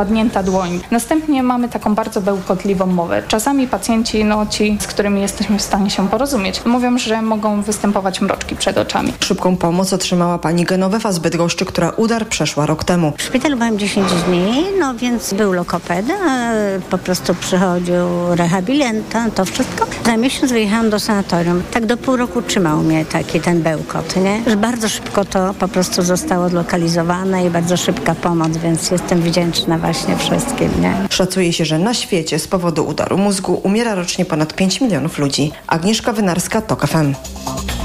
wpadnięta dłoń. Następnie mamy taką bardzo bełkotliwą mowę. Czasami pacjenci, no ci, z którymi jesteśmy w stanie się porozumieć, mówią, że mogą występować mroczki przed oczami. Szybką pomoc otrzymała pani Genowefa z Bydgoszczy, która udar przeszła rok temu. W szpitalu byłam 10 dni, no więc był lokopeda, po prostu przychodził rehabilienta, to wszystko. Za miesiąc wyjechałam do sanatorium. Tak do pół roku trzymał mnie taki ten bełkot, nie? Że bardzo szybko to po prostu zostało zlokalizowane i bardzo szybka pomoc, więc jestem wdzięczna właśnie wszystkim, nie? Szacuje się, że na świecie z powodu udaru mózgu umiera rocznie ponad 5 milionów ludzi. Agnieszka Wynarska, TOK FM.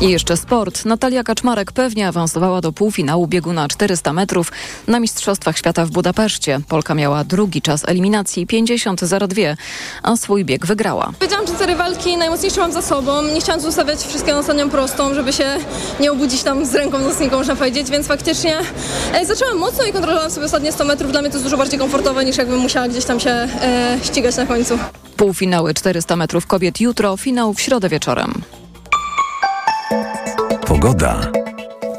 I jeszcze sport. Natalia Kaczmarek pewnie awansowała do półfinału biegu na 400 metrów na Mistrzostwach Świata w Budapeszcie. Polka miała drugi czas eliminacji 50.02, a swój bieg wygrała. Wiedziałam, że te rywalki najmocniejsze mam za sobą. Nie chciałam zostawiać wszystkiego na ostatnią prostą, żeby się nie obudzić tam z ręką nocniką, można powiedzieć, więc faktycznie e, zaczęłam mocno i kontrolowałam sobie ostatnie 100 metrów. Dla mnie to jest dużo bardziej komfortowe niż jakbym musiała gdzieś tam się e, ścigać na końcu. Półfinały 400 metrów kobiet jutro, finał w środę wieczorem. Pogoda.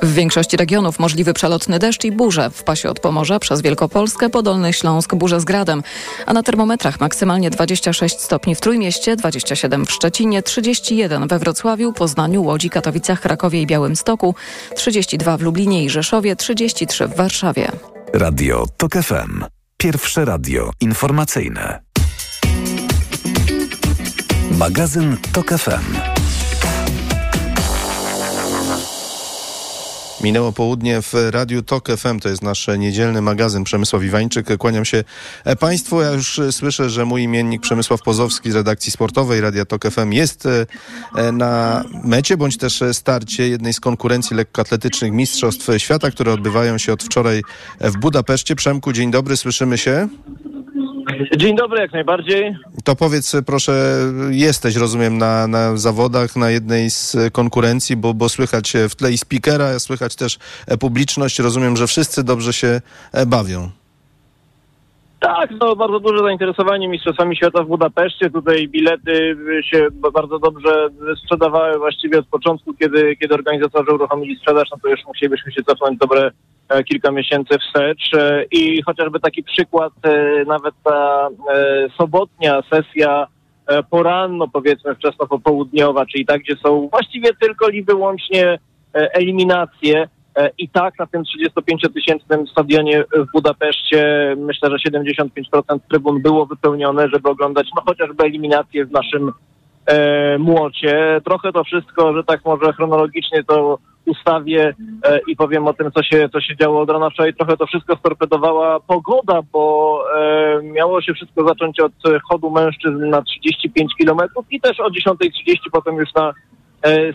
W większości regionów możliwy przelotny deszcz i burze. W pasie od Pomorza przez Wielkopolskę, Podolny Śląsk, burze z gradem. A na termometrach maksymalnie 26 stopni w Trójmieście, 27 w Szczecinie, 31 we Wrocławiu, Poznaniu, Łodzi, Katowicach, Krakowie i Białymstoku, 32 w Lublinie i Rzeszowie, 33 w Warszawie. Radio TOK FM. Pierwsze radio informacyjne. Magazyn TOK FM. Minęło południe w Radiu TOK FM, to jest nasz niedzielny magazyn Przemysław Iwańczyk. Kłaniam się e, Państwu. Ja już e, słyszę, że mój imiennik Przemysław Pozowski z redakcji sportowej Radia TOK FM jest e, na mecie, bądź też starcie jednej z konkurencji lekkoatletycznych Mistrzostw Świata, które odbywają się od wczoraj w Budapeszcie. Przemku, dzień dobry, słyszymy się? Dzień dobry, jak najbardziej. To powiedz proszę, jesteś, rozumiem, na, na zawodach, na jednej z konkurencji, bo, bo słychać w tle i speakera, słychać też publiczność. Rozumiem, że wszyscy dobrze się bawią. Tak, no bardzo duże zainteresowanie Mistrzostwami Świata w Budapeszcie. Tutaj bilety się bardzo dobrze sprzedawały właściwie od początku, kiedy, kiedy organizatorzy uruchomili sprzedaż, no to już musielibyśmy się cofnąć dobre E, kilka miesięcy wstecz e, i chociażby taki przykład, e, nawet ta sobotnia sesja poranno, powiedzmy wczesno popołudniowa, czyli tak, gdzie są właściwie tylko i wyłącznie eliminacje i tak na tym 35-tysięcznym stadionie w Budapeszcie myślę, że 75% trybun było wypełnione, żeby oglądać no chociażby eliminacje w naszym e, młocie. Trochę to wszystko, że tak może chronologicznie to ustawię e, i powiem o tym, co się, co się działo od rana wczoraj. Trochę to wszystko storpedowała pogoda, bo e, miało się wszystko zacząć od chodu mężczyzn na 35 kilometrów i też o 10.30 potem już na e,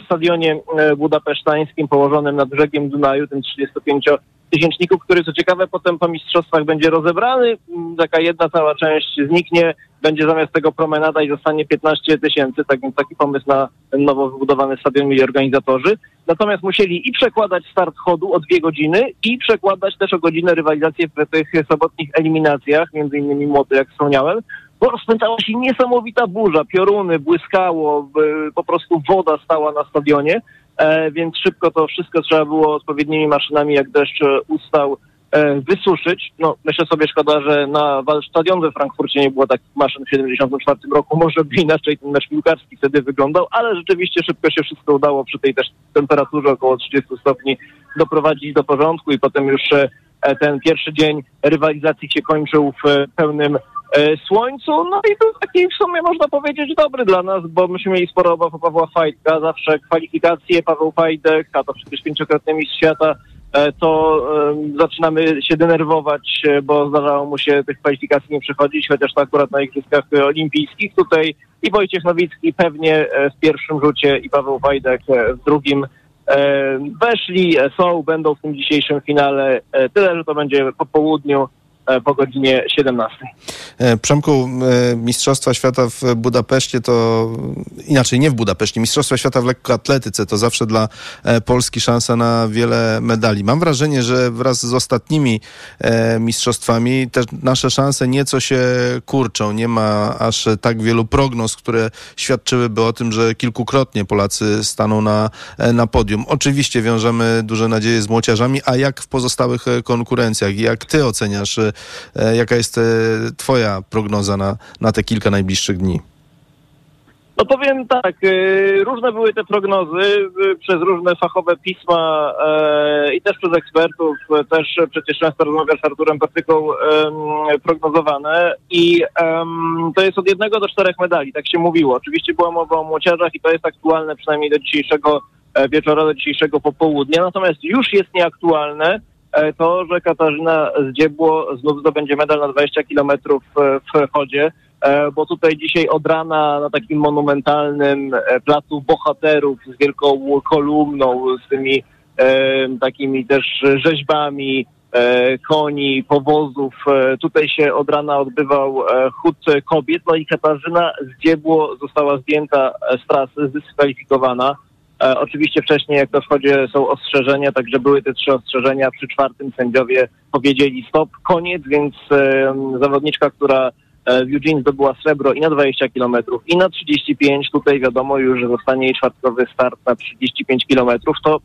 stadionie e, budapesztańskim położonym nad brzegiem Dunaju, tym 35 tysięczników, który co ciekawe potem po mistrzostwach będzie rozebrany. Mm, taka jedna cała część zniknie, będzie zamiast tego promenada i zostanie 15 tysięcy, tak taki pomysł na nowo wybudowany stadion mieli organizatorzy. Natomiast musieli i przekładać start chodu o dwie godziny i przekładać też o godzinę rywalizację w tych sobotnich eliminacjach, między innymi młody, jak wspomniałem, bo rozpętała się niesamowita burza, pioruny, błyskało, po prostu woda stała na stadionie. E, więc szybko to wszystko trzeba było odpowiednimi maszynami, jak deszcz e, ustał, wysuszyć. No, myślę sobie, szkoda, że na stadion we Frankfurcie nie było takich maszyn w 74 roku. Może by inaczej ten mecz piłkarski wtedy wyglądał, ale rzeczywiście szybko się wszystko udało przy tej też temperaturze około 30 stopni doprowadzić do porządku i potem już ten pierwszy dzień rywalizacji się kończył w pełnym E, słońcu. No i był taki w sumie można powiedzieć dobry dla nas, bo myśmy mieli sporo obaw o Pawła. Zawsze kwalifikacje Paweł Fajdek, a to przecież pięciokrotny mistrz świata, e, to zaczynamy się denerwować, e, bo zdarzało mu się tych kwalifikacji nie przechodzić, chociaż to akurat na Igrzyskach Olimpijskich. Tutaj i Wojciech Nowicki pewnie w pierwszym rzucie i Paweł Fajdek w drugim weszli, są, będą w tym dzisiejszym finale. Tyle, że to będzie po południu. E, po godzinie 17. E, Przemku, e, Mistrzostwa Świata w Budapeszcie to inaczej, nie w Budapeszcie, Mistrzostwa Świata w lekkoatletyce to zawsze dla Polski szansa na wiele medali. Mam wrażenie, że wraz z ostatnimi mistrzostwami te nasze szanse nieco się kurczą. Nie ma aż tak wielu prognoz, które świadczyłyby o tym, że kilkukrotnie Polacy staną na, na podium. Oczywiście wiążemy duże nadzieje z młociarzami, a jak w pozostałych konkurencjach? Jak ty oceniasz, jaka jest e, twoja prognoza na, na te kilka najbliższych dni? No powiem tak, y, różne były te prognozy przez różne fachowe pisma e, i też przez ekspertów, e, też przecież często rozmawiam z Arturem Patyką em, prognozowane i to jest od jednego do czterech medali, tak się mówiło. Oczywiście była mowa o młociarzach i to jest aktualne przynajmniej do dzisiejszego e, wieczora, do dzisiejszego popołudnia, natomiast już jest nieaktualne e, to, że Katarzyna Zdziebło znów zdobędzie medal na 20 kilometrów e, w chodzie. E, bo tutaj dzisiaj od rana na takim monumentalnym e, placu bohaterów z wielką kolumną, z tymi e, takimi też rzeźbami e, koni, powozów. E, tutaj się od rana odbywał e, chód kobiet, no i Katarzyna Zdziebło została zdjęta e, z trasy, zdyskwalifikowana. E, oczywiście wcześniej, jak to w chodzie są ostrzeżenia, także były te trzy ostrzeżenia. Przy czwartym sędziowie powiedzieli stop, koniec, więc e, zawodniczka, która e, w Eugene zdobyła srebro i na 20 km, i na 35, tutaj wiadomo już, że zostanie jej czwartkowy start na 35 km, to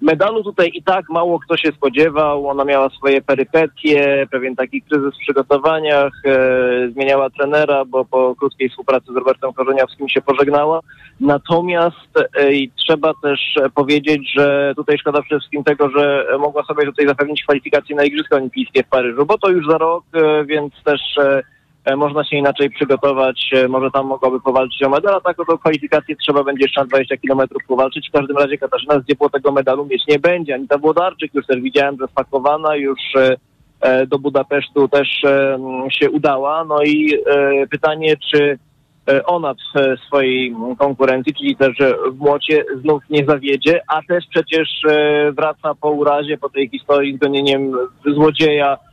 medalu tutaj i tak mało kto się spodziewał. Ona miała swoje perypetie, pewien taki kryzys w przygotowaniach, e, zmieniała trenera, bo po krótkiej współpracy z Robertem Korzeniowskim się pożegnała. Natomiast e, i trzeba też e, powiedzieć, że tutaj szkoda przede wszystkim tego, że mogła sobie tutaj zapewnić kwalifikacje na Igrzyska Olimpijskie w Paryżu, bo to już za rok, e, więc też e, można się inaczej przygotować, e, może tam mogłaby powalczyć o medal, a tak o tą kwalifikację trzeba będzie jeszcze na 20 kilometrów powalczyć. W każdym razie Katarzyna Zdziepło tego medalu mieć nie będzie. Anita Włodarczyk już też widziałem, że spakowana już e, e, do Budapesztu też e, się udała. No i e, pytanie, czy e, ona w e, swojej konkurencji, czyli też e, w młocie znów nie zawiedzie, a też przecież e, wraca po urazie, po tej historii z gonieniem złodzieja e,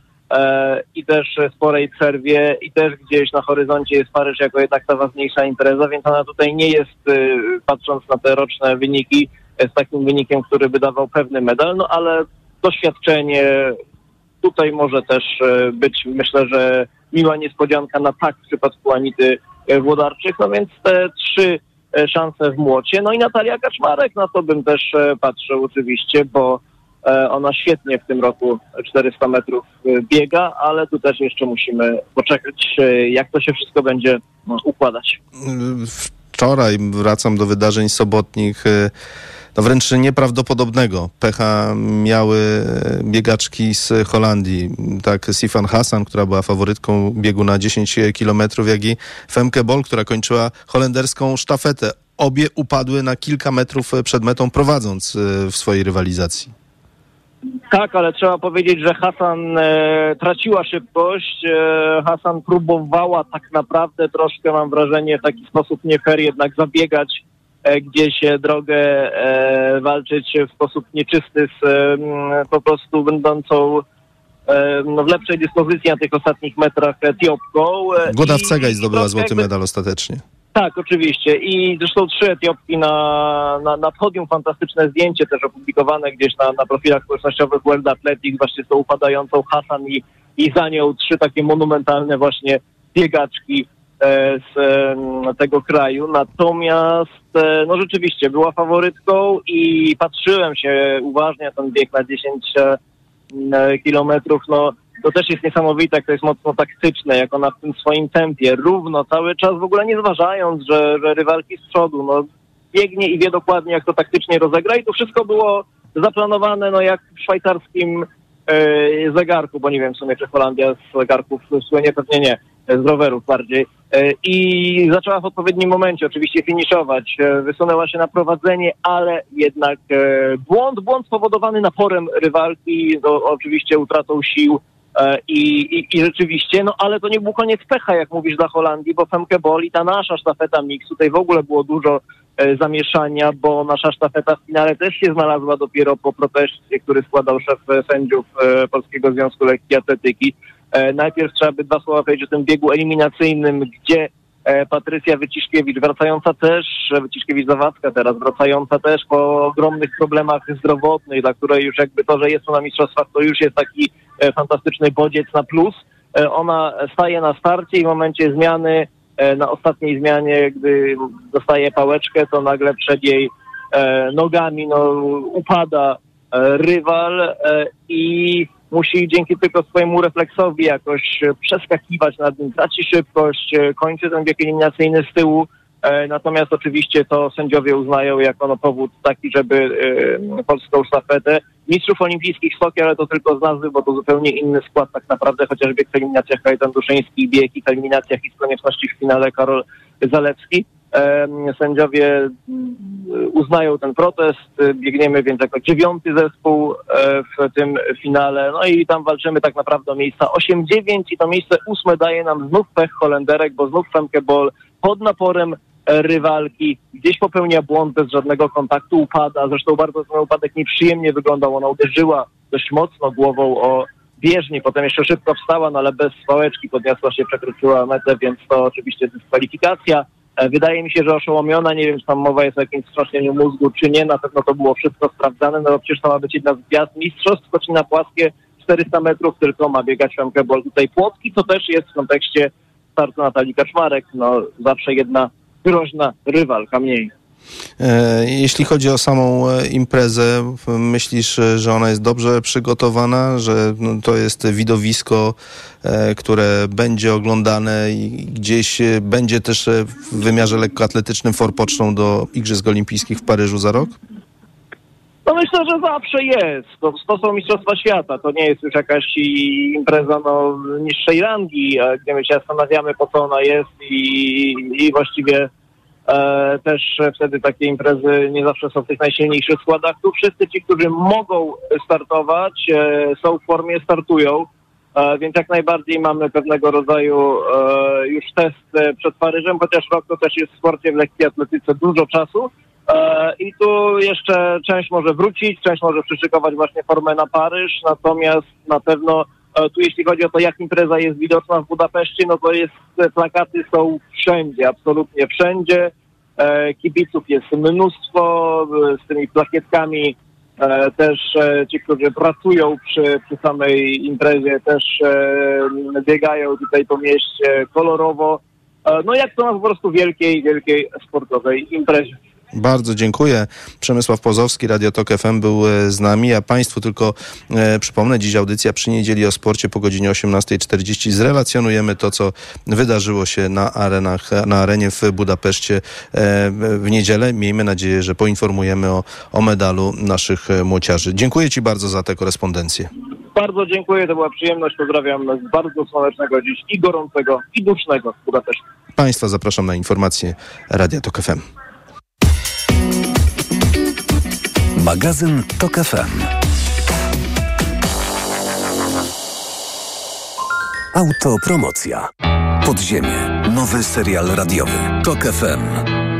i też e, sporej przerwie i też gdzieś na horyzoncie jest Paryż jako jednak ta ważniejsza impreza, więc ona tutaj nie jest, e, patrząc na te roczne wyniki, e, z takim wynikiem, który by dawał pewny medal, no ale doświadczenie tutaj może też e, być, myślę, że miła niespodzianka na tak w przypadku Anity e, Włodarczyk, no więc te trzy e, szanse w młocie. No i Natalia Kaczmarek, na to bym też e, patrzył oczywiście, bo e, ona świetnie w tym roku 400 metrów e, biega, ale tu też jeszcze musimy poczekać, e, jak to się wszystko będzie no, układać. Wczoraj wracam do wydarzeń sobotnich. No wręcz nieprawdopodobnego. Pecha miały e, biegaczki z Holandii. Tak, Sifan Hassan, która była faworytką biegu na 10 kilometrów, jak i Femke Bol, która kończyła holenderską sztafetę. Obie upadły na kilka metrów przed metą, prowadząc e, w swojej rywalizacji. Tak, ale trzeba powiedzieć, że Hasan e, traciła szybkość. E, Hasan próbowała tak naprawdę troszkę, mam wrażenie, w taki sposób nie fair jednak zabiegać e, gdzieś drogę, e, walczyć w sposób nieczysty z e, po prostu będącą e, no, w lepszej dyspozycji na tych ostatnich metrach Etiopką. Goda Wcegaj zdobyła złoty medal ostatecznie. Tak, oczywiście. I zresztą trzy Etiopki na, na, na podium. Fantastyczne zdjęcie też opublikowane gdzieś na, na profilach społecznościowych World Athletics właśnie z tą upadającą Hasan i, i za nią trzy takie monumentalne właśnie biegaczki e, z e, tego kraju. Natomiast e, no rzeczywiście była faworytką i patrzyłem się uważnie na ten bieg na 10 e, kilometrów. No to też jest niesamowite, jak to jest mocno taktyczne, jak ona w tym swoim tempie, równo, cały czas w ogóle nie zważając, że, że rywalki z przodu, no biegnie i wie dokładnie, jak to taktycznie rozegra i to wszystko było zaplanowane, no jak w szwajcarskim e, zegarku, bo nie wiem w sumie, czy Holandia z zegarków słynie, pewnie nie, z rowerów bardziej. E, I zaczęła w odpowiednim momencie oczywiście finiszować. E, Wysunęła się na prowadzenie, ale jednak błąd, błąd spowodowany naporem rywalki, oczywiście utratą sił i, i, i rzeczywiście, no ale to nie był koniec pecha, jak mówisz, dla Holandii, bo Femke Bol i ta nasza sztafeta mix, tutaj w ogóle było dużo e, zamieszania, bo nasza sztafeta w finale też się znalazła dopiero po proteście, który składał szef e, sędziów e, Polskiego Związku Lekkiej Atletyki. E, najpierw trzeba by dwa słowa powiedzieć o tym biegu eliminacyjnym, gdzie e, Patrycja Wyciszkiewicz, wracająca też, e, Wyciszkiewicz-Zawadzka teraz, wracająca też po ogromnych problemach zdrowotnych, dla której już jakby to, że jest to na mistrzostwach, to już jest taki e, fantastyczny bodziec na plus. E, ona staje na starcie i w momencie zmiany, e, na ostatniej zmianie, gdy dostaje pałeczkę, to nagle przed jej e, nogami no, upada e, rywal e, i musi dzięki tylko swojemu refleksowi jakoś e, przeskakiwać nad nim, traci szybkość, e, kończy ten bieg eliminacyjny z tyłu. E, Natomiast oczywiście to sędziowie uznają jako no, powód taki, żeby polską sztafetę mistrzów olimpijskich skoki, ale to tylko z nazwy, bo to zupełnie inny skład tak naprawdę, chociaż bieg w eliminacjach Kajetan Duszyński, bieg i w eliminacjach i z konieczności w finale Karol Zalewski. E, Sędziowie mm, uznają ten protest, e, biegniemy więc jako dziewiąty zespół e, w tym finale, no i tam walczymy tak naprawdę o miejsca 8-9 i to miejsce ósme daje nam znów pech Holenderek, bo znów Femke Ball pod naporem e, rywalki, gdzieś popełnia błąd bez żadnego kontaktu, upada, zresztą bardzo ten upadek nieprzyjemnie wyglądał, ona uderzyła dość mocno głową o bieżni, potem jeszcze szybko wstała, no ale bez swałeczki podniosła się, przekroczyła metę, więc to oczywiście dyskwalifikacja. E, Wydaje mi się, że oszołomiona, nie wiem, czy tam mowa jest o jakimś wstrząśnieniu mózgu, czy nie, na pewno to było wszystko sprawdzane, no bo przecież to ma być jedna z gwiazd mistrzostw, skocina płaskie, 400 metrów, tylko ma biegać Femke Bol tutaj Płotki, to też jest w kontekście startu Natalii Kaczmarek, no zawsze jedna groźna rywalka mniej. E, Jeśli chodzi o samą e, imprezę, myślisz, że ona jest dobrze przygotowana, że no, to jest widowisko, e, które będzie oglądane i gdzieś będzie też w wymiarze lekkoatletycznym forpocztą do Igrzysk Olimpijskich w Paryżu za rok? No myślę, że zawsze jest. To, to są Mistrzostwa Świata. To nie jest już jakaś impreza no, niższej rangi, gdzie my się zastanawiamy, po co ona jest i, i właściwie e, też wtedy takie imprezy nie zawsze są w tych najsilniejszych składach. Tu wszyscy ci, którzy mogą startować, e, są w formie, startują. E, Więc jak najbardziej mamy pewnego rodzaju już test przed Paryżem, chociaż rok to też jest w sporcie w lekkiej atletyce dużo czasu. I tu jeszcze część może wrócić, część może przyszykować właśnie formę na Paryż, natomiast na pewno tu jeśli chodzi o to, jak impreza jest widoczna w Budapeszcie, no to jest, plakaty są wszędzie, absolutnie wszędzie. E, Kibiców jest mnóstwo, e, z tymi plakietkami e, też ci, którzy pracują przy, przy samej imprezie też biegają tutaj po mieście kolorowo. No jak to na po prostu wielkiej, wielkiej sportowej imprezie. Bardzo dziękuję. Przemysław Pozowski, Radio Tok FM był e, z nami, a Państwu tylko e, przypomnę, dziś audycja przy niedzieli o sporcie po godzinie 18.40. Zrelacjonujemy to, co wydarzyło się na arenach, na arenie w Budapeszcie e, w niedzielę. Miejmy nadzieję, że poinformujemy o, o medalu naszych e, młociarzy. Dziękuję Ci bardzo za tę korespondencję. Bardzo dziękuję, to była przyjemność. Pozdrawiam z bardzo słonecznego dziś i gorącego, i dusznego Budapesztu. Państwa zapraszam na informacje Radia Tok FM. Magazyn Tok FM. Autopromocja. Podziemie. Nowy serial radiowy. Tok FM.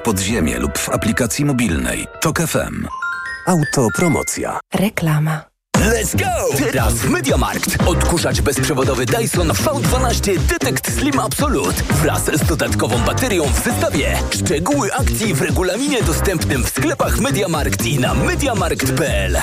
podziemie lub w aplikacji mobilnej. Tok FM. Autopromocja. Reklama. Let's go! Teraz w Mediamarkt. Odkurzacz bezprzewodowy Dyson V12 Detect Slim Absolute wraz z dodatkową baterią w zestawie. Szczegóły akcji w regulaminie dostępnym w sklepach Mediamarkt i na mediamarkt.pl.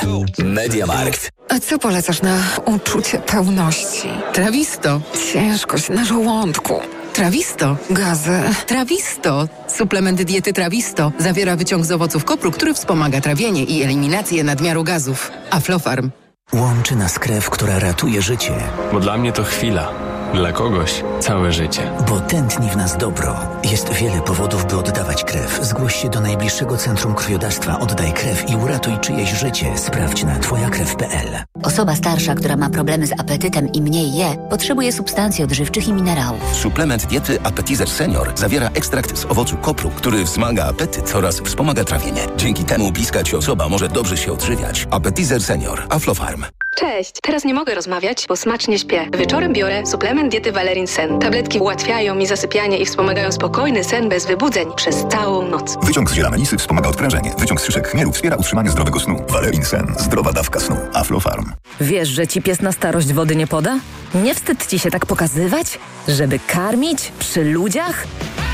Mediamarkt. A co polecasz na uczucie pełności? Trawisto. Ciężkość na żołądku. Trawisto. Gazy. Trawisto. Suplement diety Trawisto zawiera wyciąg z owoców kopru, który wspomaga trawienie i eliminację nadmiaru gazów. Aflofarm. Łączy nas krew, która ratuje życie. Bo dla mnie to chwila. Dla kogoś całe życie. Bo tętni w nas dobro. Jest wiele powodów, by oddawać krew. Zgłoś się do najbliższego centrum krwiodawstwa. Oddaj krew i uratuj czyjeś życie. Sprawdź na twojakrew.pl. Osoba starsza, która ma problemy z apetytem i mniej je, potrzebuje substancji odżywczych i minerałów. Suplement diety Appetizer Senior zawiera ekstrakt z owocu kopru, który wzmaga apetyt oraz wspomaga trawienie. Dzięki temu bliska ci osoba może dobrze się odżywiać. Appetizer Senior. Aflofarm. Cześć, teraz nie mogę rozmawiać, bo smacznie śpię. Wieczorem biorę suplement diety Valerin Sen. Tabletki ułatwiają mi zasypianie i wspomagają spokojny sen bez wybudzeń przez całą noc. Wyciąg z ziela melisy wspomaga odprężenie. Wyciąg z szyszek chmielu wspiera utrzymanie zdrowego snu. Valerin Sen. Zdrowa dawka snu. Aflofarm. Wiesz, że ci pies na starość wody nie poda? Nie wstyd ci się tak pokazywać? Żeby karmić? Przy ludziach?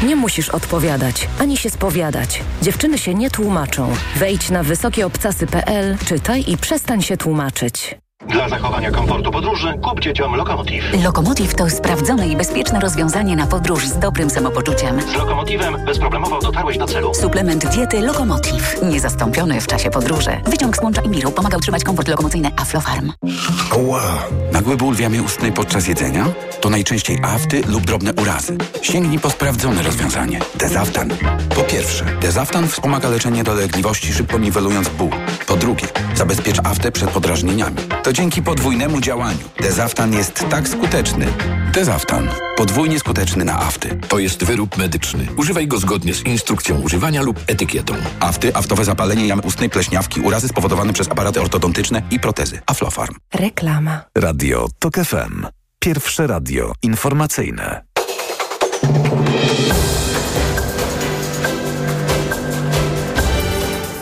Nie musisz odpowiadać, ani się spowiadać. Dziewczyny się nie tłumaczą. Wejdź na wysokieobcasy.pl, czytaj i przestań się tłumaczyć. Dla zachowania komfortu podróży kup dzieciom Lokomotiv. Lokomotiv to sprawdzone i bezpieczne rozwiązanie na podróż z dobrym samopoczuciem. Z Lokomotivem bezproblemowo dotarłeś do celu. Suplement diety Lokomotiv. Niezastąpiony w czasie podróży. Wyciąg z łącza i miru pomaga utrzymać komfort lokomocyjny Aflofarm. Ła! Nagły ból w jamie ustnej podczas jedzenia? To najczęściej afty lub drobne urazy. Sięgnij po sprawdzone rozwiązanie. Dezaftan. Po pierwsze, Dezaftan wspomaga leczenie dolegliwości, szybko niwelując ból. Po drugie, zabezpiecza aftę przed podrażnieniami. To dzięki podwójnemu działaniu. Dezaftan jest tak skuteczny. Dezaftan. Podwójnie skuteczny na afty. To jest wyrób medyczny. Używaj go zgodnie z instrukcją używania lub etykietą. Afty, aftowe zapalenie jamy ustnej, pleśniawki, urazy spowodowane przez aparaty ortodontyczne i protezy. Aflofarm. Reklama. Radio TOK FM. Pierwsze radio informacyjne.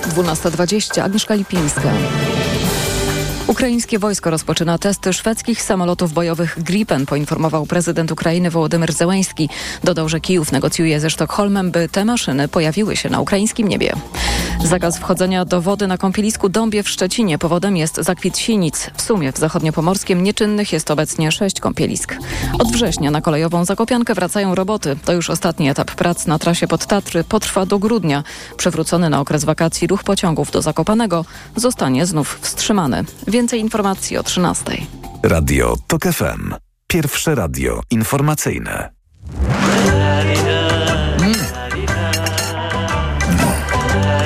Dwunasta dwadzieścia. Agnieszka Lipińska. Ukraińskie wojsko rozpoczyna testy szwedzkich samolotów bojowych Gripen, poinformował prezydent Ukrainy Wołodymyr Zełęński. Dodał, że Kijów negocjuje ze Sztokholmem, by te maszyny pojawiły się na ukraińskim niebie. Zakaz wchodzenia do wody na kąpielisku Dąbie w Szczecinie. Powodem jest zakwit sinic. W sumie w zachodniopomorskiem nieczynnych jest obecnie sześć kąpielisk. Od września na kolejową Zakopiankę wracają roboty. To już ostatni etap prac na trasie pod Tatry. Potrwa do grudnia. Przewrócony na okres wakacji ruch pociągów do Zakopanego zostanie znów wstrzymany. Więcej informacji o 13. Radio TOK FM. Pierwsze radio informacyjne.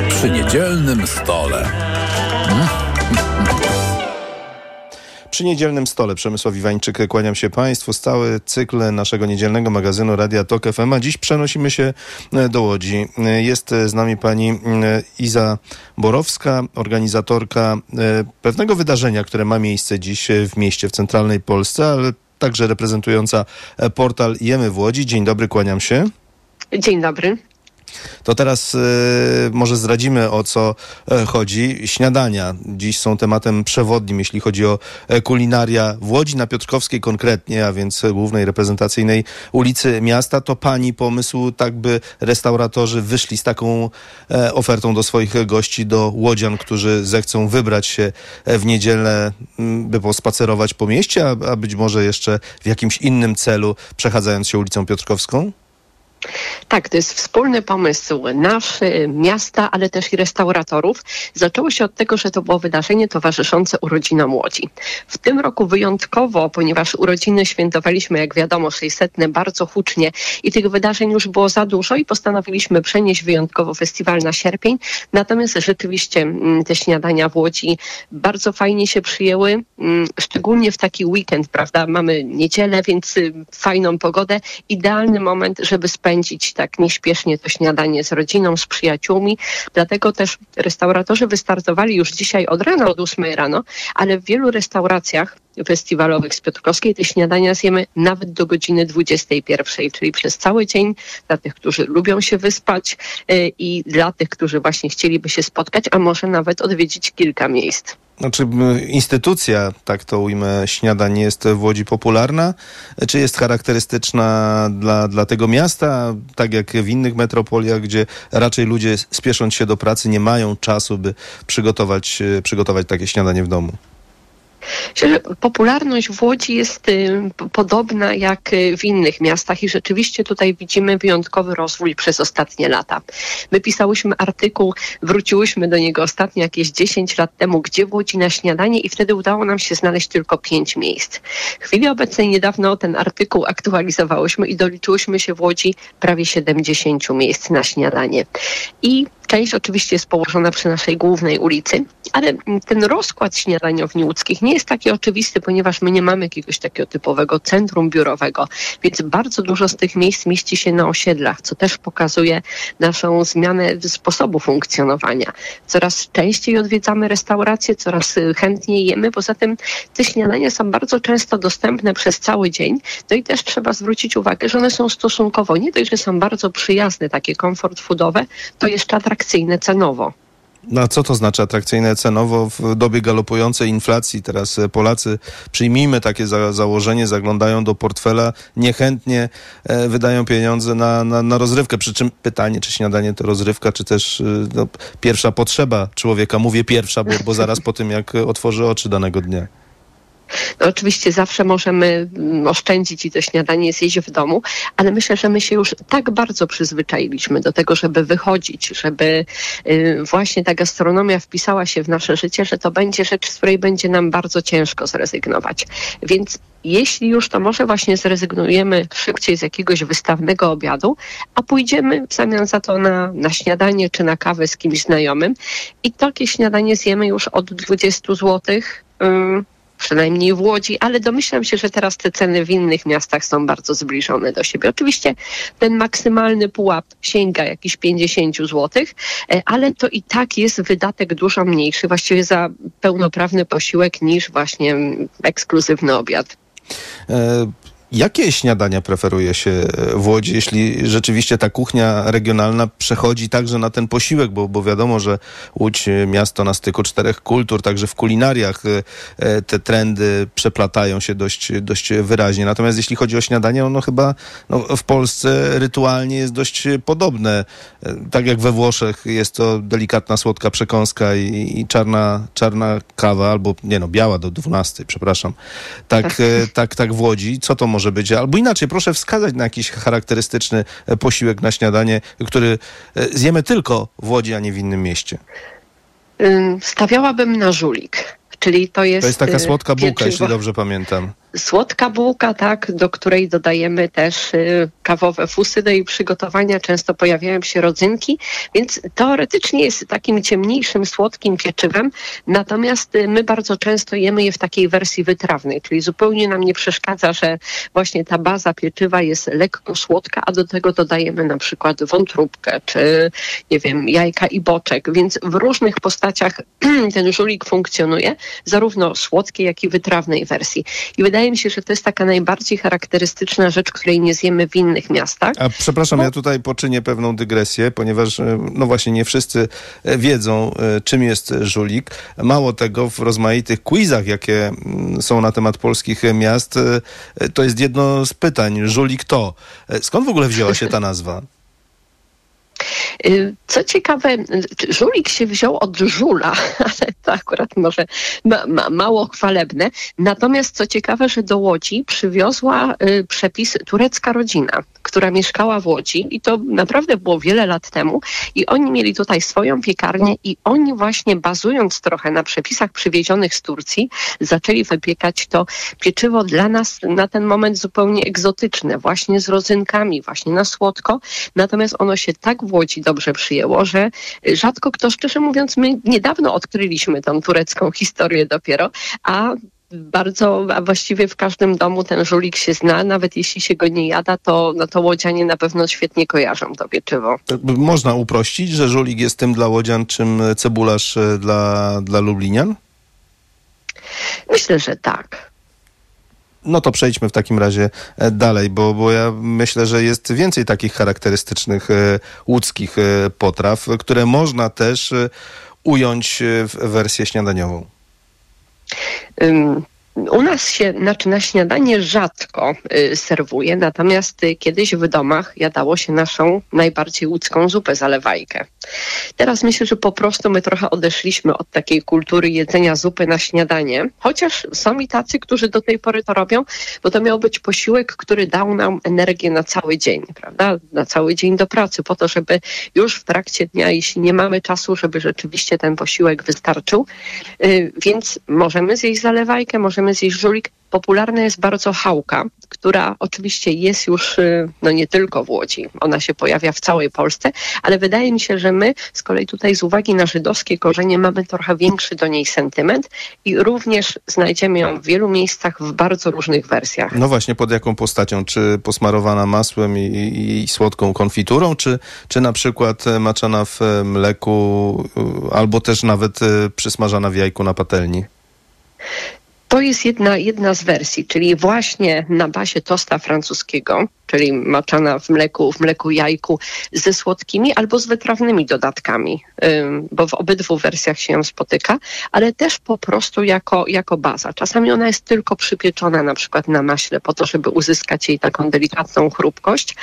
Przy niedzielnym stole. Przy niedzielnym stole Przemysław Iwańczyk, kłaniam się Państwu. Stały cykl naszego niedzielnego magazynu Radia Tok FM, a dziś przenosimy się e, do Łodzi. E, Jest z nami pani e, Iza Borowska, organizatorka pewnego wydarzenia, które ma miejsce dziś w mieście, w centralnej Polsce, ale także reprezentująca portal Jemy w Łodzi. Dzień dobry, kłaniam się. Dzień dobry. To teraz y, może zdradzimy o co e, chodzi. Śniadania dziś są tematem przewodnim, jeśli chodzi o e, kulinaria w Łodzi na Piotrkowskiej konkretnie, a więc głównej reprezentacyjnej ulicy miasta. To pani pomysł, tak by restauratorzy wyszli z taką e, ofertą do swoich gości, do łodzian, którzy zechcą wybrać się w niedzielę, by pospacerować po mieście, a, a być może jeszcze w jakimś innym celu, przechadzając się ulicą Piotrkowską? Tak, to jest wspólny pomysł nasz, y, miasta, ale też i restauratorów. Zaczęło się od tego, że to było wydarzenie towarzyszące urodzinom Łodzi. W tym roku wyjątkowo, ponieważ urodziny świętowaliśmy, jak wiadomo, 600 bardzo hucznie i tych wydarzeń już było za dużo i postanowiliśmy przenieść wyjątkowo festiwal na sierpień. Natomiast rzeczywiście mm, te śniadania w Łodzi bardzo fajnie się przyjęły, mm, szczególnie w taki weekend, prawda? Mamy niedzielę, więc y, fajną pogodę. Idealny moment, żeby spędzić tak nieśpiesznie to śniadanie z rodziną, z przyjaciółmi. Dlatego też restauratorzy wystartowali już dzisiaj od rana, od 8 rano, ale w wielu restauracjach festiwalowych z Piotrkowskiej te śniadania zjemy nawet do godziny 21, czyli przez cały dzień dla tych, którzy lubią się wyspać yy, i dla tych, którzy właśnie chcieliby się spotkać, a może nawet odwiedzić kilka miejsc. Znaczy, instytucja, tak to ujmę, śniadań jest w Łodzi popularna? Czy jest charakterystyczna dla, dla tego miasta, tak jak w innych metropoliach, gdzie raczej ludzie spiesząc się do pracy nie mają czasu, by przygotować, przygotować takie śniadanie w domu? Popularność w Łodzi jest y, podobna jak y, w innych miastach i rzeczywiście tutaj widzimy wyjątkowy rozwój przez ostatnie lata. My pisałyśmy artykuł, wróciłyśmy do niego ostatnio jakieś 10 lat temu, gdzie w Łodzi na śniadanie i wtedy udało nam się znaleźć tylko 5 miejsc. W chwili obecnej niedawno ten artykuł aktualizowałyśmy i doliczyłyśmy się w Łodzi prawie 70 miejsc na śniadanie. I Część oczywiście jest położona przy naszej głównej ulicy, ale ten rozkład śniadaniowni łódzkich nie jest taki oczywisty, ponieważ my nie mamy jakiegoś takiego typowego centrum biurowego, więc bardzo dużo z tych miejsc mieści się na osiedlach, co też pokazuje naszą zmianę sposobu funkcjonowania. Coraz częściej odwiedzamy restauracje, coraz chętniej jemy, poza tym te śniadania są bardzo często dostępne przez cały dzień, no i też trzeba zwrócić uwagę, że one są stosunkowo, nie dość, że są bardzo przyjazne, takie komfort foodowe, to jeszcze atrakcyjne atrakcyjne cenowo. No co to znaczy atrakcyjne cenowo w dobie galopującej inflacji? Teraz e, Polacy, przyjmijmy takie za, założenie, zaglądają do portfela, niechętnie e, wydają pieniądze na, na, na, rozrywkę. Przy czym pytanie, czy śniadanie to rozrywka, czy też e, no, pierwsza potrzeba człowieka. Mówię pierwsza, bo, bo zaraz po tym, jak otworzy oczy danego dnia. No, oczywiście zawsze możemy mm, oszczędzić i to śniadanie zjeść w domu, ale myślę, że my się już tak bardzo przyzwyczailiśmy do tego, żeby wychodzić, żeby y, właśnie ta gastronomia wpisała się w nasze życie, że to będzie rzecz, z której będzie nam bardzo ciężko zrezygnować. Więc jeśli już, to może właśnie zrezygnujemy szybciej z jakiegoś wystawnego obiadu, a pójdziemy w zamian za to na, na śniadanie czy na kawę z kimś znajomym i takie śniadanie zjemy już od 20 złotych przynajmniej w Łodzi, ale domyślam się, że teraz te ceny w innych miastach są bardzo zbliżone do siebie. Oczywiście ten maksymalny pułap sięga jakichś 50 zł, e, ale to i tak jest wydatek dużo mniejszy właściwie za pełnoprawny posiłek niż właśnie ekskluzywny obiad. E, Jakie śniadania preferuje się w Łodzi, jeśli rzeczywiście ta kuchnia regionalna przechodzi także na ten posiłek, bo, bo wiadomo, że Łódź miasto na styku czterech kultur, także w kulinariach e, te trendy przeplatają się dość, dość wyraźnie. Natomiast jeśli chodzi o śniadanie, ono chyba no, w Polsce rytualnie jest dość podobne. E, tak jak we Włoszech jest to delikatna, słodka przekąska i, i czarna, czarna kawa, albo nie no, biała do 12, przepraszam. Tak, e, tak, tak w Łodzi. Co to może może być. Albo inaczej, proszę wskazać na jakiś charakterystyczny e, posiłek na śniadanie, który e, zjemy tylko w Łodzi, a nie w innym mieście. Stawiałabym na żulik. Czyli to jest. To jest taka e, słodka bułka, jeśli dobrze pamiętam. Słodka bułka, tak, do której dodajemy też y, kawowe fusy do jej przygotowania. Często pojawiają się rodzynki, więc teoretycznie jest takim ciemniejszym, słodkim pieczywem. Natomiast y, my bardzo często jemy je w takiej wersji wytrawnej, czyli zupełnie nam nie przeszkadza, że właśnie ta baza pieczywa jest lekko słodka, a do tego dodajemy na przykład wątróbkę, czy nie wiem, jajka i boczek. Więc w różnych postaciach ten żulik funkcjonuje, zarówno słodkiej, jak i wytrawnej wersji. I wydaje wydaje mi się, że to jest taka najbardziej charakterystyczna rzecz, której nie zjemy w innych miastach. A przepraszam, Bo... ja tutaj poczynię pewną dygresję, ponieważ e, no właśnie nie wszyscy e, wiedzą, e, czym jest żulik. Mało tego, w rozmaitych quizach, jakie mm, są na temat polskich miast, to jest jedno z pytań. Żulik to. Skąd w ogóle wzięła się ta nazwa? Y, co ciekawe, żulik się wziął od żula, ale to akurat może ma, ma, mało chwalebne. Natomiast co ciekawe, że do Łodzi przywiozła y, przepis turecka rodzina, która mieszkała w Łodzi i to naprawdę było wiele lat temu i oni mieli tutaj swoją piekarnię i oni właśnie bazując trochę na przepisach przywiezionych z Turcji, zaczęli wypiekać to pieczywo dla nas na ten moment zupełnie egzotyczne, właśnie z rodzynkami, właśnie na słodko. Natomiast ono się tak w Łodzi dobrze przyjęło, że rzadko kto, szczerze mówiąc, my niedawno odkryliśmy tą turecką historię dopiero, a bardzo, a właściwie w każdym domu ten żulik się zna, nawet jeśli się go nie jada, to, no to łodzianie na pewno świetnie kojarzą to pieczywo. Można uprościć, że żulik jest tym dla łodzian, czym cebularz e, dla, dla lublinian? Myślę, że tak. No to przejdźmy w takim razie e, dalej, bo, bo ja myślę, że jest więcej takich charakterystycznych e, łódzkich e, potraw, które można też ująć w wersję śniadaniową. U nas się, znaczy na śniadanie rzadko y, serwuje, natomiast y, kiedyś w domach jadało się naszą najbardziej łódzką zupę zalewajkę. Teraz myślę, że po prostu my trochę odeszliśmy od takiej kultury jedzenia zupy na śniadanie, chociaż są i tacy, którzy do tej pory to robią, bo to miał być posiłek, który dał nam energię na cały dzień, prawda? Na cały dzień do pracy, po to, żeby już w trakcie dnia, jeśli nie mamy czasu, żeby rzeczywiście ten posiłek wystarczył, y, więc możemy zjeść zalewajkę, możemy zjeść żulik, Popularna jest bardzo chałka, która oczywiście jest już y, no nie tylko w Łodzi, ona się pojawia w całej Polsce, ale wydaje mi się, że my z kolei tutaj z uwagi na żydowskie korzenie mamy trochę większy do niej sentyment i również znajdziemy ją w wielu miejscach w bardzo różnych wersjach. No właśnie, pod jaką postacią? Czy posmarowana masłem i, i, i słodką konfiturą, czy, czy na przykład e, maczana w e, mleku, e, albo też nawet przysmażana w jajku na patelni? To jest jedna, jedna z wersji, czyli właśnie na bazie tosta francuskiego, czyli maczana w mleku, w mleku jajku ze słodkimi albo z wytrawnymi dodatkami, bo w obydwu wersjach się ją spotyka, ale też po prostu jako, jako baza. Czasami ona jest tylko przypieczona na przykład na maśle po to, żeby uzyskać jej taką delikatną chrupkość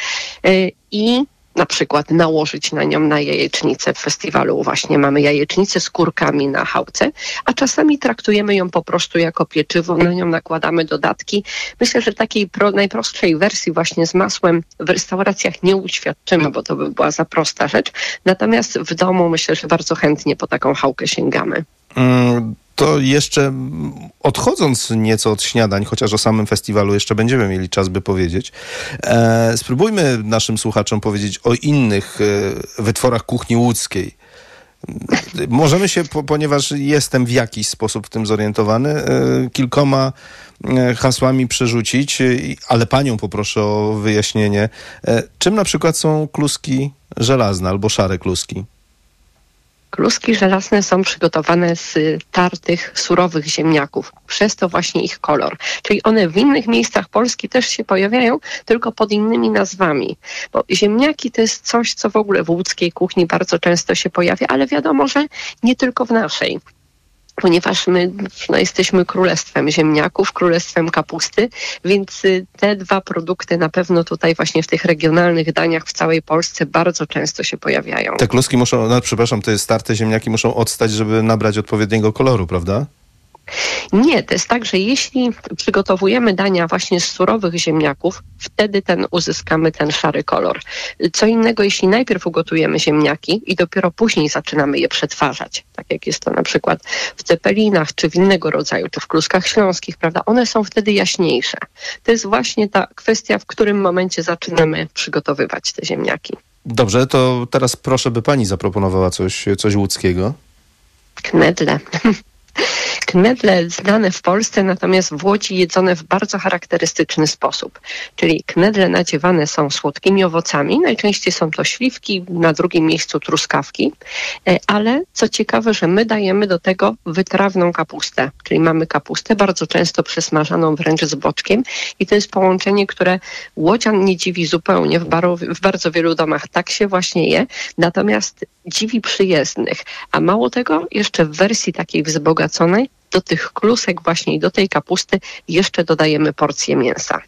y, i na przykład nałożyć na nią na jajecznicę. W festiwalu właśnie mamy jajecznicę z kurkami na chałce, a czasami traktujemy ją po prostu jako pieczywo, na nią nakładamy dodatki. Myślę, że takiej pro, najprostszej wersji właśnie z masłem w restauracjach nie uświadczymy, bo to by była za prosta rzecz. Natomiast w domu myślę, że bardzo chętnie po taką chałkę sięgamy. Mm to jeszcze odchodząc nieco od śniadań, chociaż o samym festiwalu jeszcze będziemy mieli czas, by powiedzieć, e, spróbujmy naszym słuchaczom powiedzieć o innych e, wytworach kuchni łódzkiej. Możemy się, po, ponieważ jestem w jakiś sposób w tym zorientowany, e, kilkoma e, hasłami przerzucić, ale panią poproszę o wyjaśnienie, e, czym na przykład są kluski żelazne albo szare kluski? Kluski żelazne są przygotowane z tartych, surowych ziemniaków, przez to właśnie ich kolor. Czyli one w innych miejscach Polski też się pojawiają, tylko pod innymi nazwami. Bo ziemniaki to jest coś, co w ogóle w łódzkiej kuchni bardzo często się pojawia, ale wiadomo, że nie tylko w naszej ponieważ my no, jesteśmy królestwem ziemniaków, królestwem kapusty, więc y, te dwa produkty na pewno tutaj właśnie w tych regionalnych daniach w całej Polsce bardzo często się pojawiają. Te kluski muszą, no przepraszam, te starte ziemniaki muszą odstać, żeby nabrać odpowiedniego koloru, prawda? Nie, to jest tak, że jeśli przygotowujemy dania właśnie z surowych ziemniaków, wtedy ten uzyskamy ten szary kolor. Co innego, jeśli najpierw ugotujemy ziemniaki i dopiero później zaczynamy je przetwarzać, tak jak jest to na przykład w cepelinach, czy w innego rodzaju, czy w kluskach śląskich, prawda? One są wtedy jaśniejsze. To jest właśnie ta kwestia, w którym momencie zaczynamy przygotowywać te ziemniaki. Dobrze, to teraz proszę, by pani zaproponowała coś, coś łódzkiego. Knedle. Knedle znane w Polsce, natomiast w Łodzi jedzone w bardzo charakterystyczny sposób. Czyli knedle nadziewane są słodkimi owocami, najczęściej są to śliwki, na drugim miejscu truskawki, e, ale co ciekawe, że my dajemy do tego wytrawną kapustę, czyli mamy kapustę bardzo często przesmażaną wręcz z boczkiem i to jest połączenie, które Łodzian nie dziwi zupełnie, w, w bardzo wielu domach. Tak się właśnie je, natomiast dziwi przyjezdnych, a mało tego, jeszcze w wersji takiej wzbogaconej do tych klusek właśnie i do tej kapusty jeszcze dodajemy porcję mięsa.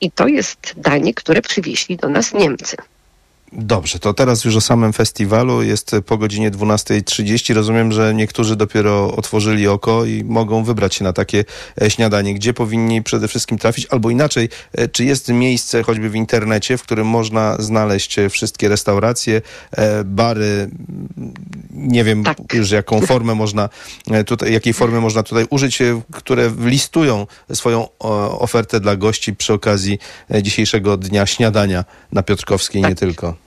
I to jest danie, które przywieźli do nas Niemcy. Dobrze, to teraz już o samym festiwalu. Jest po godzinie 12.30. Rozumiem, że niektórzy dopiero otworzyli oko i mogą wybrać się na takie e, śniadanie. Gdzie powinni przede wszystkim trafić? Albo inaczej, e, czy jest miejsce choćby w internecie, w którym można znaleźć e, wszystkie restauracje, bary, nie wiem tak. już jaką formę można tutaj, jakiej formy można tutaj użyć, które listują swoją ofertę dla gości przy okazji dzisiejszego dnia śniadania na Piotrkowskiej, tak. nie tylko.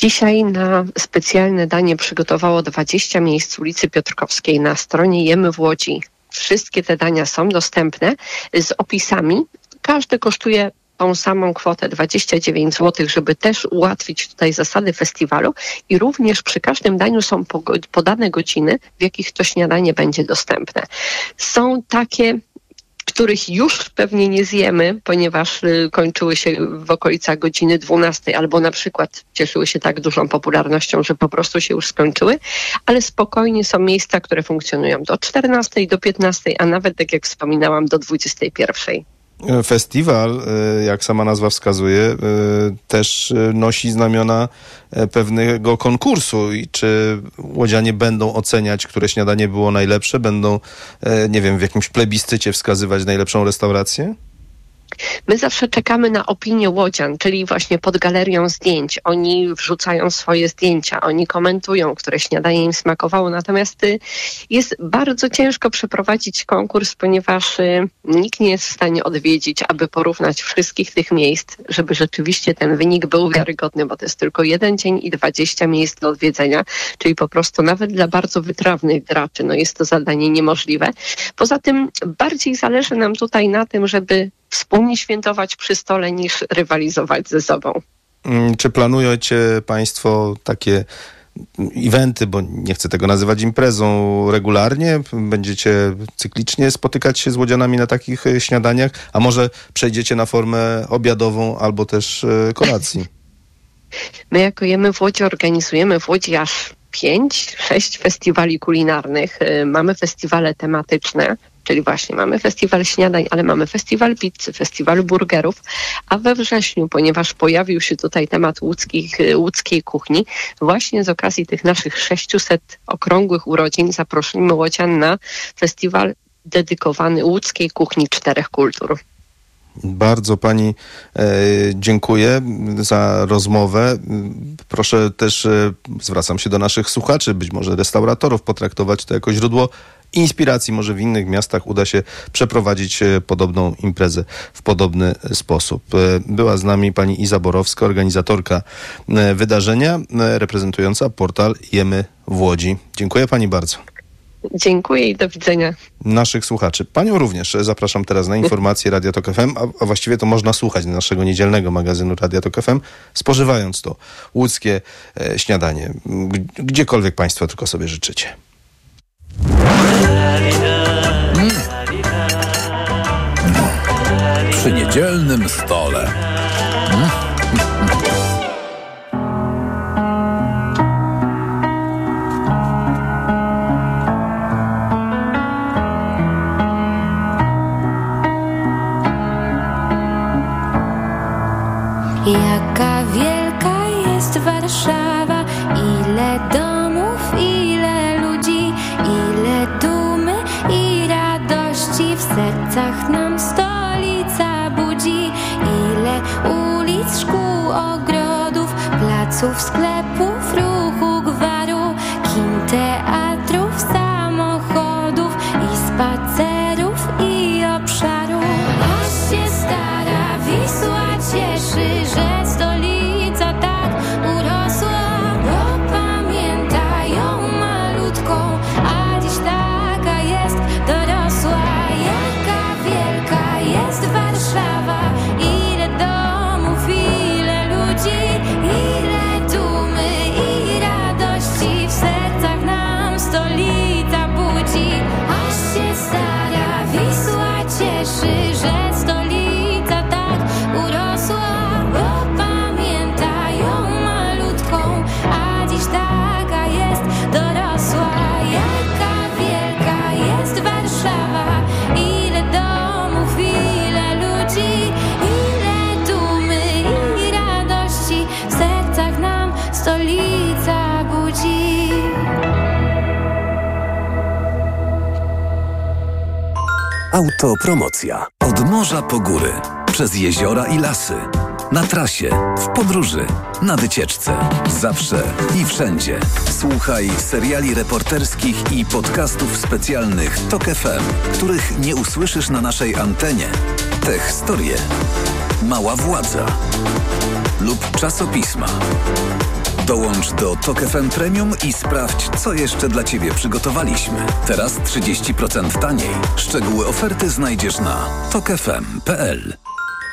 Dzisiaj na specjalne danie przygotowało 20 miejsc ulicy Piotrkowskiej na stronie Jemy w Łodzi. Wszystkie te dania są dostępne z opisami. Każdy kosztuje tą samą kwotę 29 zł, żeby też ułatwić tutaj zasady festiwalu i również przy każdym daniu są podane godziny, w jakich to śniadanie będzie dostępne. Są takie których już pewnie nie zjemy, ponieważ y, kończyły się w okolicach godziny 12, albo na przykład cieszyły się tak dużą popularnością, że po prostu się już skończyły, ale spokojnie są miejsca, które funkcjonują do 14, do 15, a nawet, tak jak wspominałam, do 21. Festiwal, e, jak sama nazwa wskazuje, e, też e, nosi znamiona pewnego konkursu. I czy łodzianie będą oceniać, które śniadanie było najlepsze? Będą, nie wiem, w jakimś plebiscycie wskazywać najlepszą restaurację? My zawsze czekamy na opinię łodzian, czyli właśnie pod galerią zdjęć. Oni wrzucają swoje zdjęcia, oni komentują, które śniadanie im smakowało. Natomiast y, jest bardzo ciężko przeprowadzić konkurs, ponieważ y, nikt nie jest w stanie odwiedzić, aby porównać wszystkich tych miejsc, żeby rzeczywiście ten wynik był wiarygodny, bo to jest tylko jeden dzień i 20 miejsc do odwiedzenia, czyli po prostu nawet dla bardzo wytrawnych graczy, no jest to zadanie niemożliwe. Poza tym bardziej zależy nam tutaj na tym, żeby wspólnie świętować przy stole niż rywalizować ze sobą. Mm, czy planujecie Państwo takie eventy, bo nie chcę tego nazywać imprezą regularnie? Będziecie cyklicznie spotykać się z łodzianami na takich e, śniadaniach, a może przejdziecie na formę obiadową albo też e, kolacji? My jako Jemy w Łodzi organizujemy w Łodzi aż pięć, sześć festiwali kulinarnych. E, mamy festiwale tematyczne, Czyli właśnie mamy festiwal śniadań, ale mamy festiwal pizzy, festiwal burgerów, a we wrześniu, ponieważ pojawił się tutaj temat łódzkich, łódzkiej kuchni, właśnie z okazji tych naszych 600 okrągłych urodzin zaprosimy Łodzian na festiwal dedykowany łódzkiej kuchni czterech kultur. Bardzo pani e, dziękuję za rozmowę. Proszę też, e, zwracam się do naszych słuchaczy, być może restauratorów, potraktować to jako źródło inspiracji. Może w innych miastach uda się przeprowadzić e, podobną imprezę w podobny sposób. Była z nami pani Iza Borowska, organizatorka wydarzenia, reprezentująca portal Jemy w Łodzi. Dziękuję pani bardzo. Dziękuję i do widzenia. Naszych słuchaczy. Panią również zapraszam teraz na informacje Radio Tok FM, a, a właściwie to można słuchać naszego niedzielnego magazynu Radio Tok FM, spożywając to łódzkie e, śniadanie, gdziekolwiek Państwo tylko sobie życzycie. Mm. Przy niedzielnym stole. Mm. Jaka wielka jest Warszawa, ile domów, ile ludzi, ile dumy i radości. W sercach nam stolica budzi. Ile ulic, szkół, ogrodów, placów, sklepów, ruchu, Autopromocja. Od morza po góry, przez jeziora i lasy. Na trasie, w podróży, na wycieczce. Zawsze i wszędzie. Słuchaj seriali reporterskich i podcastów specjalnych TOK FM, których nie usłyszysz na naszej antenie. Te historie. Mała władza. Lub czasopisma. Dołącz do TOK FM Premium i sprawdź, co jeszcze dla Ciebie przygotowaliśmy. Teraz 30% taniej. Szczegóły oferty znajdziesz na tokefm.pl.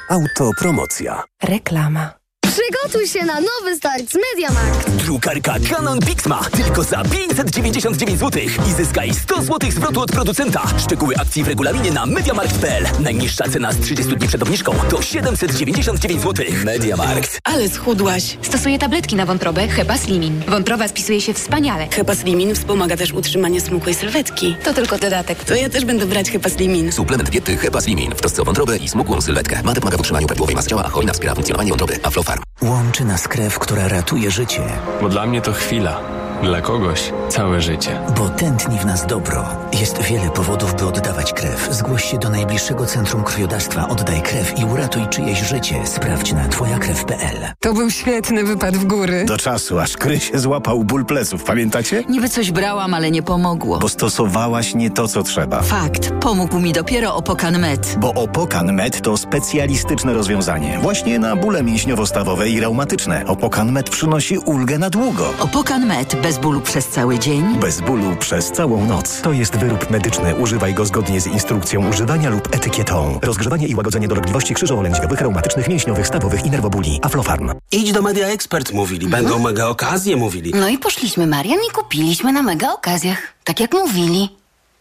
Autopromocja. Reklama. Przygotuj się na nowy start z MediaMarkt. Drukarka Canon Pixma tylko za 599 zł i zyskaj 100 zł zwrotu od producenta. Szczegóły akcji w regulaminie na MediaMarkt.pl. Najniższa cena z 30 dni przed obniżką to 799 zł. MediaMarkt. Ale schudłaś. Stosuję tabletki na wątrobę Hepa Slimin. Wątroba spisuje się wspaniale. Hepa Slimin wspomaga też utrzymanie smukłej sylwetki. To tylko dodatek. To ja też będę brać Hepa Slimin. Suplement diety Hepa Slimin w trosce o wątrobę i smukłą sylwetkę. Mate pomaga w utrzymaniu prawidłowej masy ciała, a hojna wspiera funkcjonowanie wątroby. Aflofarm. Łączy nas krew, która ratuje życie. Bo dla mnie to chwila. Dla kogoś całe życie. Bo tętni w nas dobro. Jest wiele powodów, by oddawać krew. Zgłoś się do najbliższego centrum krwiodawstwa, oddaj krew i uratuj czyjeś życie. Sprawdź na twojakrew.pl. To był świetny wypad w góry. Do czasu, aż Kry się złapał ból pleców, pamiętacie? Niby coś brałam, ale nie pomogło. Bo stosowałaś nie to, co trzeba. Fakt. Pomógł mi dopiero Opokan Med. Bo Opokan Med to specjalistyczne rozwiązanie. Właśnie na bóle mięśniowo-stawowe i reumatyczne. Opokan Med przynosi ulgę na długo. Opokan Med bez bólu przez cały dzień. Bez bólu przez całą noc. To jest wyrób medyczny. Używaj go zgodnie z instrukcją używania lub etykietą. Rozgrzewanie i łagodzenie dolegliwości krzyżowo-lędźwiowych, reumatycznych, mięśniowych, stawowych i nerwobóli. Aflofarm. Idź do Media Expert, mówili. Będą mega okazje, mówili. No i poszliśmy, Marian, i kupiliśmy na mega okazjach. Tak jak mówili.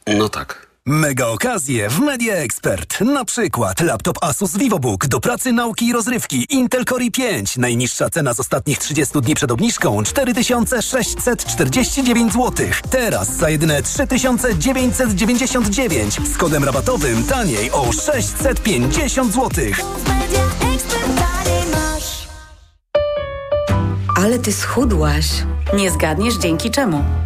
No tak. Mega okazje w Media Expert. Na przykład laptop Asus VivoBook do pracy, nauki i rozrywki Intel Core i5. Najniższa cena z ostatnich 30 dni przed obniżką 4649 zł. Teraz za jedyne 3999 z kodem rabatowym taniej o 650 zł. Ale ty schudłaś. Nie zgadniesz dzięki czemu.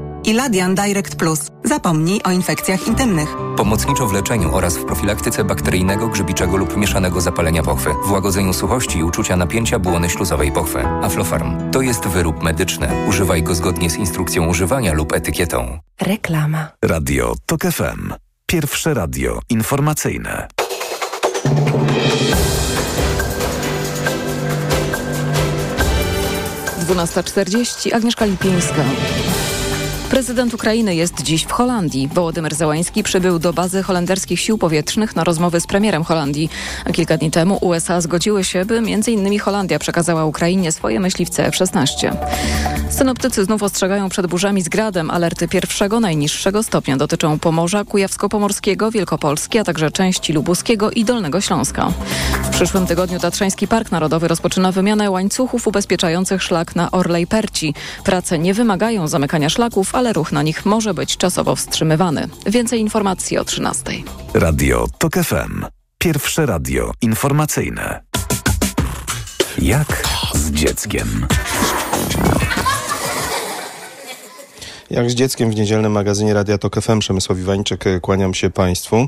Iladian Direct Plus. Zapomnij o infekcjach intymnych. Pomocniczo w leczeniu oraz w profilaktyce bakteryjnego, grzybiczego lub mieszanego zapalenia pochwy, w łagodzeniu suchości i uczucia napięcia błony śluzowej pochwy. Aflofarm to jest wyrób medyczny. Używaj go zgodnie z instrukcją używania lub etykietą. Reklama. Radio TOK FM. Pierwsze radio informacyjne. Dwunasta czterdzieści. Agnieszka Lipińska. Prezydent Ukrainy jest dziś w Holandii. Wołodymyr Załański przybył do bazy holenderskich sił powietrznych na rozmowy z premierem Holandii. A kilka dni temu USA zgodziły się, by m.in. Holandia przekazała Ukrainie swoje myśliwce F-16. Synoptycy znów ostrzegają przed burzami z gradem. Alerty pierwszego, najniższego stopnia dotyczą Pomorza, Kujawsko-Pomorskiego, Wielkopolski, a także części Lubuskiego i Dolnego Śląska. W przyszłym tygodniu Tatrzański Park Narodowy rozpoczyna wymianę łańcuchów ubezpieczających szlak na Orlej Perci. Prace nie wymagają zamykania szlaków, ale ruch na nich może być czasowo wstrzymywany. Więcej informacji o 13. Radio TOK FM. Pierwsze radio informacyjne. Jak z dzieckiem? Jak z dzieckiem w niedzielnym magazynie Radia Tok FM Przemysław Iwańczyk, kłaniam się Państwu. E,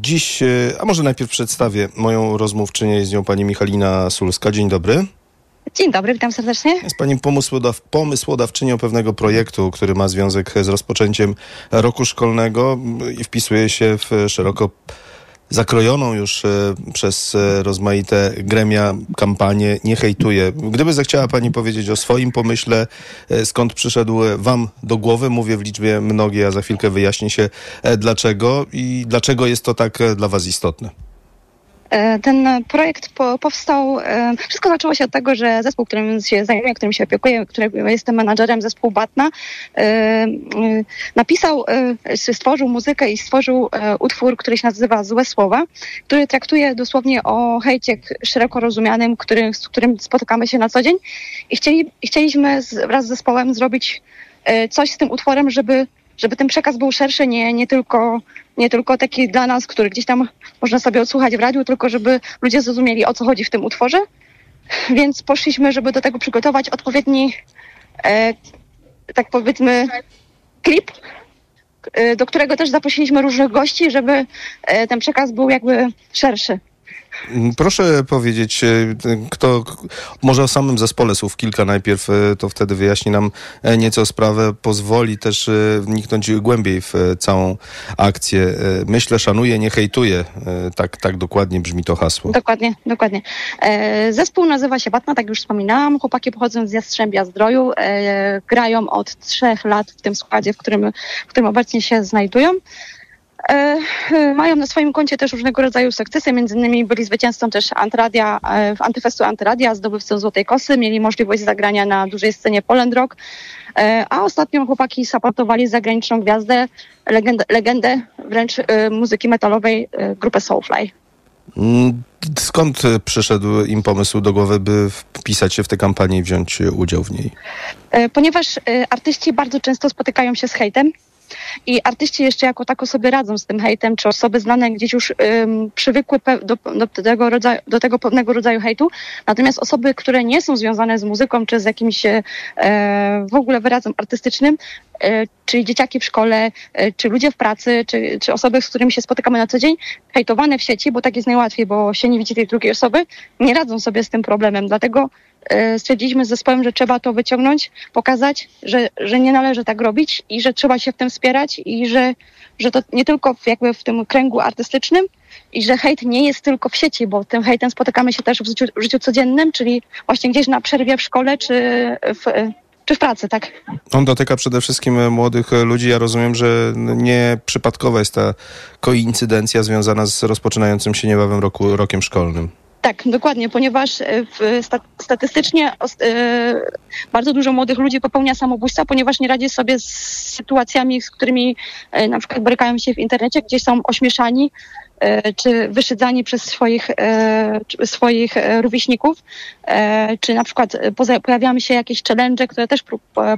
Dziś, e, a może najpierw przedstawię moją rozmówczynię, jest nią pani Michalina Sulska. Dzień dobry. Dzień dobry, witam serdecznie. Jest pani pomysłodaw, pomysłodawczynią pewnego projektu, który ma związek z rozpoczęciem roku szkolnego i wpisuje się w szeroko zakrojoną już e, przez e, rozmaite gremia kampanię Nie hejtuję. Gdyby zechciała pani powiedzieć o swoim pomyśle, e, skąd przyszedł wam do głowy, mówię w liczbie mnogiej, a za chwilkę wyjaśni się dlaczego i dlaczego jest to tak dla was istotne. E, Ten projekt po, powstał, e, wszystko zaczęło się od tego, że zespół, którym się zajmuję, którym się opiekuję, którego jestem menadżerem, zespół Batna, e, e, napisał, e, stworzył muzykę i stworzył e, utwór, który się nazywa Złe Słowa, który traktuje dosłownie o hejcie szeroko rozumianym, który, z którym spotykamy się na co dzień. I chcieli, chcieliśmy wraz z zespołem zrobić e, coś z tym utworem, żeby żeby ten przekaz był szerszy, nie, nie, tylko, nie tylko taki dla nas, który gdzieś tam można sobie odsłuchać w radiu, tylko żeby ludzie zrozumieli, o co chodzi w tym utworze. Więc poszliśmy, żeby do tego przygotować odpowiedni, e, tak powiedzmy, klip, y, do którego też zaprosiliśmy różnych gości, żeby e, ten przekaz był jakby szerszy. Mm, Proszę powiedzieć, e, kto, może o samym zespole słów kilka najpierw, e, to wtedy wyjaśni nam e, nieco sprawę, pozwoli też wniknąć głębiej w całą akcję. Myślę, szanuję, nie hejtuję. Tak, tak dokładnie brzmi to hasło. Dokładnie, dokładnie. Zespół nazywa się Batna, tak już wspominałam. Chłopaki pochodzą z Jastrzębia Zdroju. Grają od trzech lat w tym składzie, w którym, w którym obecnie się znajdują. E, e, mają na swoim koncie też różnego rodzaju sukcesy, między innymi byli zwycięzcą też Antyradia, e, w Antyfestu Antyradia, zdobywcą Złotej Kosy, mieli możliwość zagrania na dużej scenie Poland Rock, a ostatnio chłopaki supportowali zagraniczną gwiazdę, legendę, legendę wręcz muzyki metalowej, grupę Soulfly. Mm, Skąd przyszedł im pomysł do głowy, by wpisać się w tę kampanię i wziąć udział w niej? Ponieważ artyści bardzo często spotykają się z hejtem i artyści jeszcze jako tako sobie radzą z tym hejtem, czy osoby znane gdzieś już ym, przywykły do, do, tego rodzaju, do tego pewnego rodzaju hejtu, natomiast osoby, które nie są związane z muzyką, czy z jakimś e, w ogóle wyrazem artystycznym, e, czyli dzieciaki w szkole, e, czy ludzie w pracy, czy, czy osoby, z którymi się spotykamy na co dzień, hejtowane w sieci, bo tak jest najłatwiej, bo się nie widzi tej drugiej osoby, nie radzą sobie z tym problemem. Dlatego stwierdziliśmy z zespołem, że trzeba to wyciągnąć, pokazać, że, że nie należy tak robić i że trzeba się w tym wspierać i że, że to nie tylko w, jakby w tym kręgu artystycznym i że hejt nie jest tylko w sieci, bo tym hejtem spotykamy się też w życiu, w życiu codziennym, czyli właśnie gdzieś na przerwie w szkole czy w, czy w pracy, tak? On dotyka przede wszystkim e, młodych e, ludzi. Ja rozumiem, że nie przypadkowa jest ta koincydencja związana z rozpoczynającym się niebawem roku, rokiem szkolnym. Tak, dokładnie, ponieważ e, sta, statystycznie e, bardzo dużo młodych ludzi popełnia samobójstwa, ponieważ nie radzi sobie z sytuacjami, z którymi e, na przykład borykają się w internecie, gdzie są ośmieszani e, czy wyszydzani przez swoich, e, swoich e, rówieśników, e, czy na przykład e, pojawiają się jakieś challenge, które też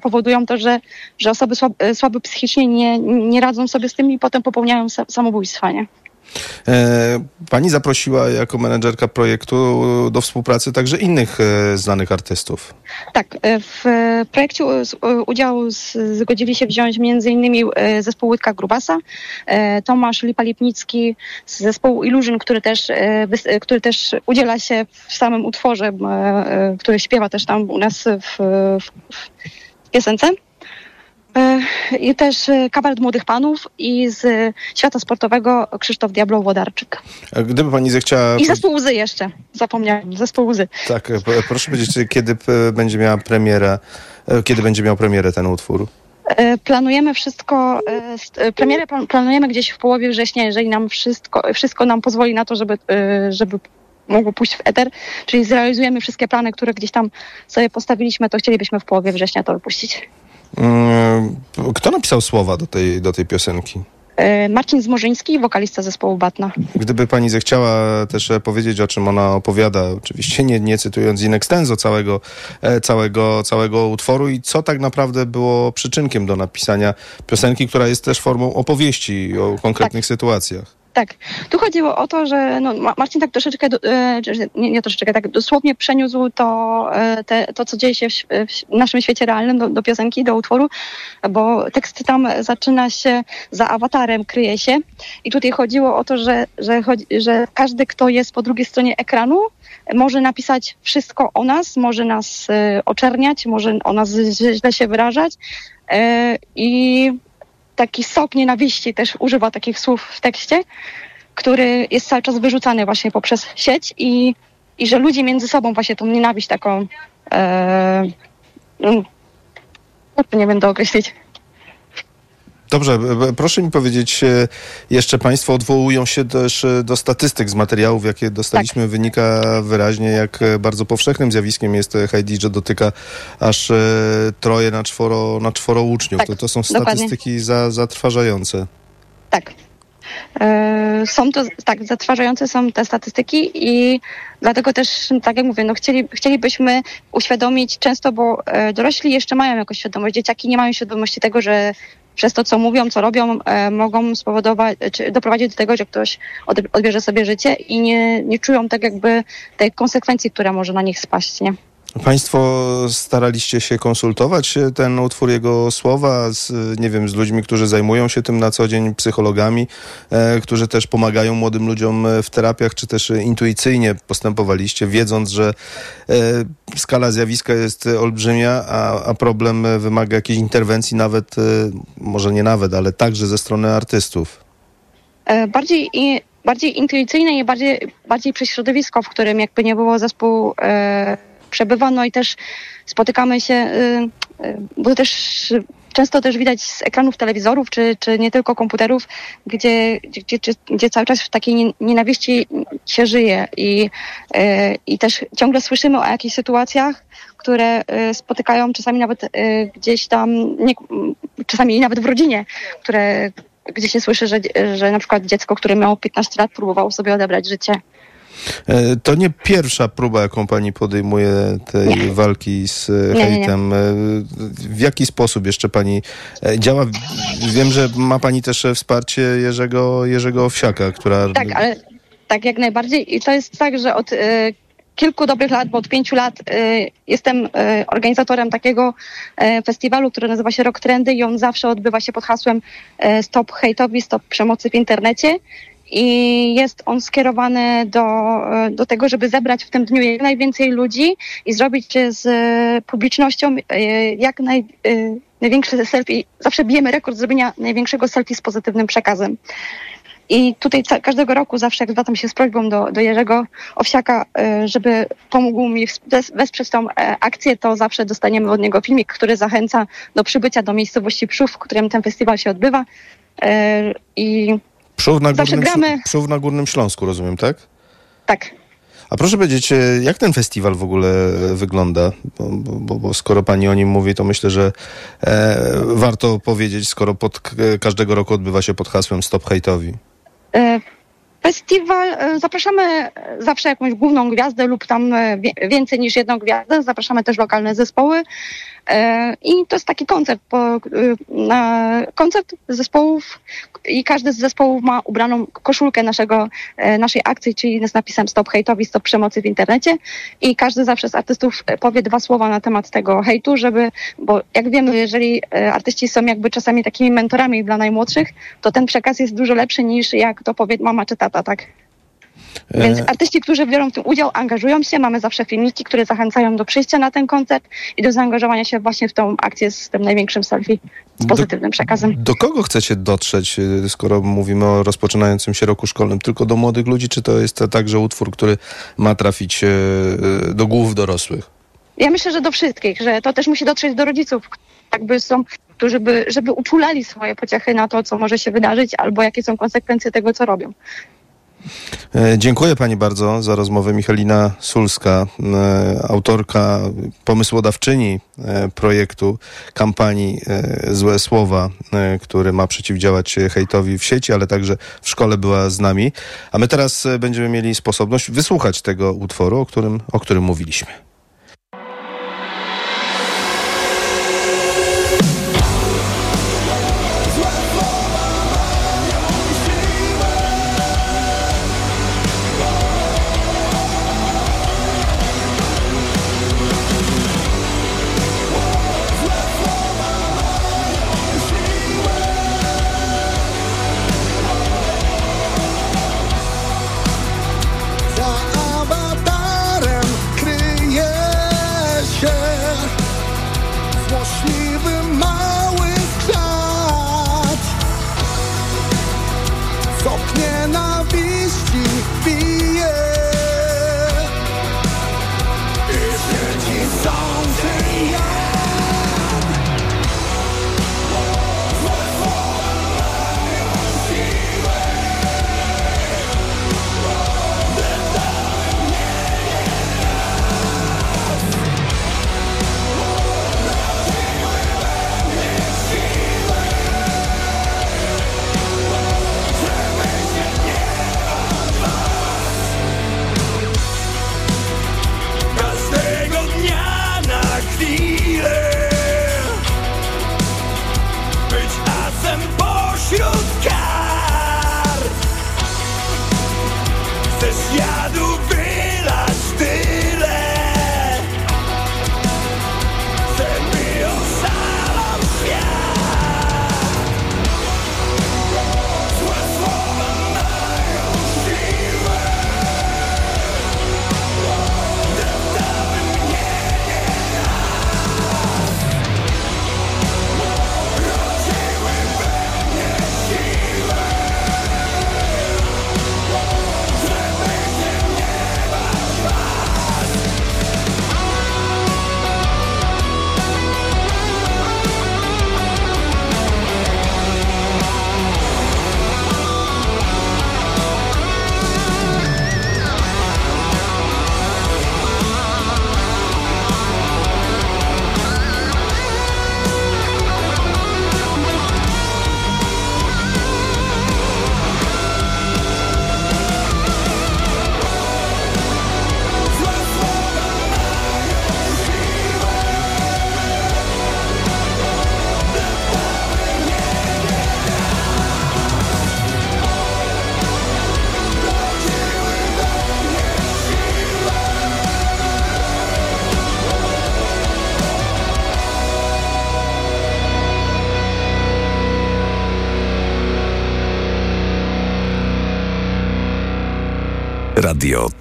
powodują to, że, że osoby słab, e, słabe psychicznie nie, nie radzą sobie z tym i potem popełniają sa- samobójstwa, nie? E, Pani zaprosiła jako menedżerka projektu do współpracy także innych e, znanych artystów. Tak, e, w projekcie u- z- u- udział z, zgodzili się wziąć m.in. zespół Łydka Grubasa, Tomasz Lipa-Lipnicki z zespołu Illusion, który też, który też udziela się w samym utworze, który śpiewa też tam u nas w, w piosence. E, I też e, kabaret Młodych Panów i z świata sportowego Krzysztof Diablo-Wodarczyk. E, Gdyby pani zechciała... I zespół Łzy jeszcze, zapomniałem, zespół Łzy. Tak, proszę powiedzieć, kiedy będzie miała premierę, kiedy będzie miał premierę ten utwór? Planujemy wszystko, st- premierę plan- planujemy gdzieś w połowie września, jeżeli nam wszystko, wszystko nam pozwoli na to, żeby, żeby mogło pójść w eter, czyli zrealizujemy wszystkie plany, które gdzieś tam sobie postawiliśmy, to chcielibyśmy w połowie września to wypuścić. Mm, Kto napisał słowa do tej, do tej piosenki? E, Marcin Zmorzyński, wokalista zespołu Batna. Gdyby pani zechciała też e, powiedzieć, o czym ona opowiada, oczywiście nie, nie cytując in extenso całego, e, całego, całego utworu i co tak naprawdę było przyczynkiem do napisania piosenki, która jest też formą opowieści o konkretnych sytuacjach. Tak. Tu chodziło o to, że no, Ma- Marcin tak troszeczkę, e, nie, nie troszeczkę, tak dosłownie przeniósł to, e, te, to co dzieje się w, w naszym świecie realnym do, do piosenki, do utworu, bo tekst tam zaczyna się za awatarem, kryje się. I tutaj chodziło o to, że, że, że każdy, kto jest po drugiej stronie ekranu, może napisać wszystko o nas, może nas e, oczerniać, może o nas źle się wyrażać. I taki sok nienawiści też używa takich słów w tekście, który jest cały czas wyrzucany właśnie poprzez sieć i, i że ludzie między sobą właśnie tą nienawiść taką e, mm, nie wiem to określić. Dobrze, proszę mi powiedzieć, e, jeszcze Państwo odwołują się też e, do statystyk z materiałów, jakie dostaliśmy. Wynika wyraźnie, jak e, bardzo powszechnym zjawiskiem jest Heidi, że dotyka aż troje na czworo, na czworo uczniów. Tak, to, to są dokładnie. statystyki za, zatrważające. Tak. Są to, tak, zatrważające są te statystyki i dlatego też, tak jak mówię, no chcieli, chcielibyśmy uświadomić często, bo dorośli jeszcze mają jakąś świadomość, dzieciaki nie mają świadomości tego, że przez to, co mówią, co robią, e, mogą spowodować, czy doprowadzić do tego, że ktoś od, odbierze sobie życie i nie, nie czują tak jakby tej konsekwencji, która może na nich spaść, nie? Państwo staraliście się konsultować ten utwór, jego słowa z, nie wiem, z ludźmi, którzy zajmują się tym na co dzień, psychologami, e, którzy też pomagają młodym ludziom e, w terapiach, czy też intuicyjnie postępowaliście, wiedząc, że e, skala zjawiska jest olbrzymia, a, a problem wymaga jakiejś interwencji nawet, e, może nie nawet, ale także ze strony artystów. E, Bardziej, bardziej intuicyjne i bardziej, bardziej przez środowisko, w którym jakby nie było zespół e, przebywano i też spotykamy się, e, e, bo też często też widać z ekranów telewizorów, czy, czy nie tylko komputerów, gdzie, gdzie, gdzie, cały czas w takiej nie- nienawiści się żyje i, e, i też ciągle słyszymy o jakichś sytuacjach, które spotykają czasami nawet gdzieś tam, nie, czasami nawet w rodzinie, które, gdzie się słyszy, że, że na przykład dziecko, które miało 15 lat, próbowało sobie odebrać życie. E, To nie pierwsza próba, jaką pani podejmuje tej walki z e, Nie, nie, nie. hejtem. E, W jaki sposób jeszcze pani e, działa? Wiem, że ma pani też wsparcie Jerzego, Jerzego Owsiaka, która... Tak, ale tak jak najbardziej. I to jest tak, że od e, kilku dobrych lat, bo od pięciu lat e, jestem e, organizatorem takiego e, festiwalu, który nazywa się Rock Trendy i on zawsze odbywa się pod hasłem Stop hejtowi, stop przemocy w internecie. I jest on skierowany do, e, do tego, żeby zebrać w tym dniu jak najwięcej ludzi i zrobić z e, publicznością e, jak naj, największe selfie. Zawsze bijemy rekord zrobienia największego selfie z pozytywnym przekazem. I tutaj każdego roku zawsze jak zwracam się z prośbą do, do Jerzego Owsiaka, żeby pomógł mi wesprzeć tą akcję, to zawsze dostaniemy od niego filmik, który zachęca do przybycia do miejscowości Przów, w którym ten festiwal się odbywa. I Przów na, Zawsze Górnym, gramy. Przów na Górnym Śląsku, rozumiem, tak? tak, A proszę powiedzieć, e, jak ten festiwal w ogóle e, wygląda? Bo, bo, bo, skoro pani o nim mówi, to myślę, że e, warto powiedzieć, skoro pod, k- każdego roku odbywa się pod hasłem Stop Hejtowi. E, Festiwal, e, zapraszamy e, zawsze jakąś główną gwiazdę lub tam e, więcej niż jedną gwiazdę. Zapraszamy też lokalne zespoły. E, I to jest taki koncert, e, koncert zespołów i każdy z zespołów ma ubraną koszulkę naszego, e, naszej akcji, czyli z napisem Stop hejtowi, stop przemocy w internecie. I każdy zawsze z artystów powie dwa słowa na temat tego hejtu, żeby, bo jak wiemy, jeżeli artyści są jakby czasami takimi mentorami dla najmłodszych, to ten przekaz jest dużo lepszy niż jak to powie mama czy tata, tak? Więc artyści, którzy biorą w tym udział, angażują się. Mamy zawsze filmiki, które zachęcają do przyjścia na ten koncert i do zaangażowania się właśnie w tą akcję z tym największym selfie z pozytywnym przekazem. Do kogo chcecie dotrzeć, e, skoro mówimy o rozpoczynającym się roku szkolnym? Tylko do młodych ludzi, czy to jest także utwór, który ma trafić e, e, do głów dorosłych? Ja myślę, że do wszystkich, że to też musi dotrzeć do rodziców, jakby są, którzy by, żeby uczulali swoje pociechy na to, co może się wydarzyć, albo jakie są konsekwencje tego, co robią. E, Dziękuję Pani bardzo za rozmowę. Michalina Sulska, e, autorka, pomysłodawczyni e, projektu kampanii Złe Słowa, który ma przeciwdziałać hejtowi w sieci, ale także w szkole była z nami. A my teraz będziemy mieli sposobność wysłuchać tego utworu, o którym, o którym mówiliśmy. Sok nienawiści bije.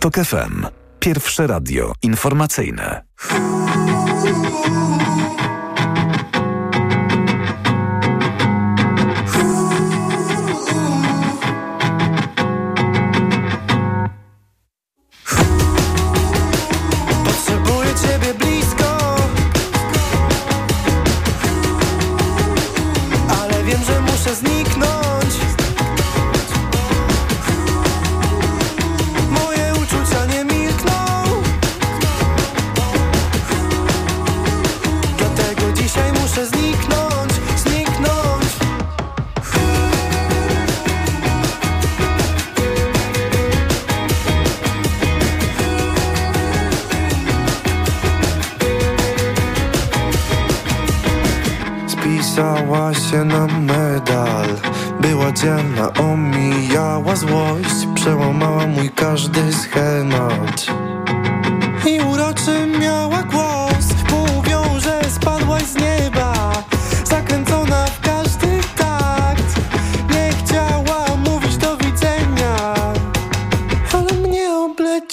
TOK FM. Pierwsze radio informacyjne.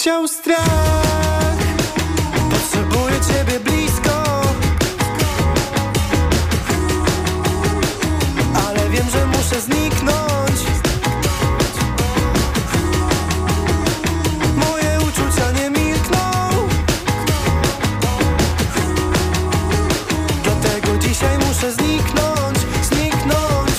Obleciał strach. Potrzebuję ciebie blisko. Ale wiem, że muszę zniknąć. Moje uczucia nie milkną. Dlatego dzisiaj muszę zniknąć, zniknąć.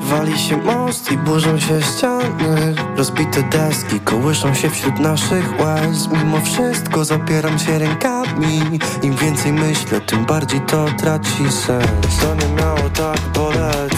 Wali się most i burzą się ściany Rozbite deski kołyszą się wśród naszych łez. Mimo wszystko zapieram się rękami. Im więcej myślę, tym bardziej to traci sens. To nie miało tak boleć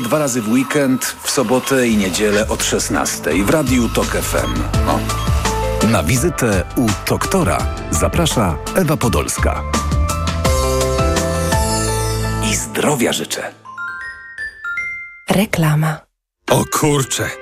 Dwa razy w weekend, w sobotę i niedzielę od 16 w Radiu TOK FM. O. Na wizytę u doktora zaprasza Ewa Podolska. I zdrowia życzę. Reklama. O kurcze!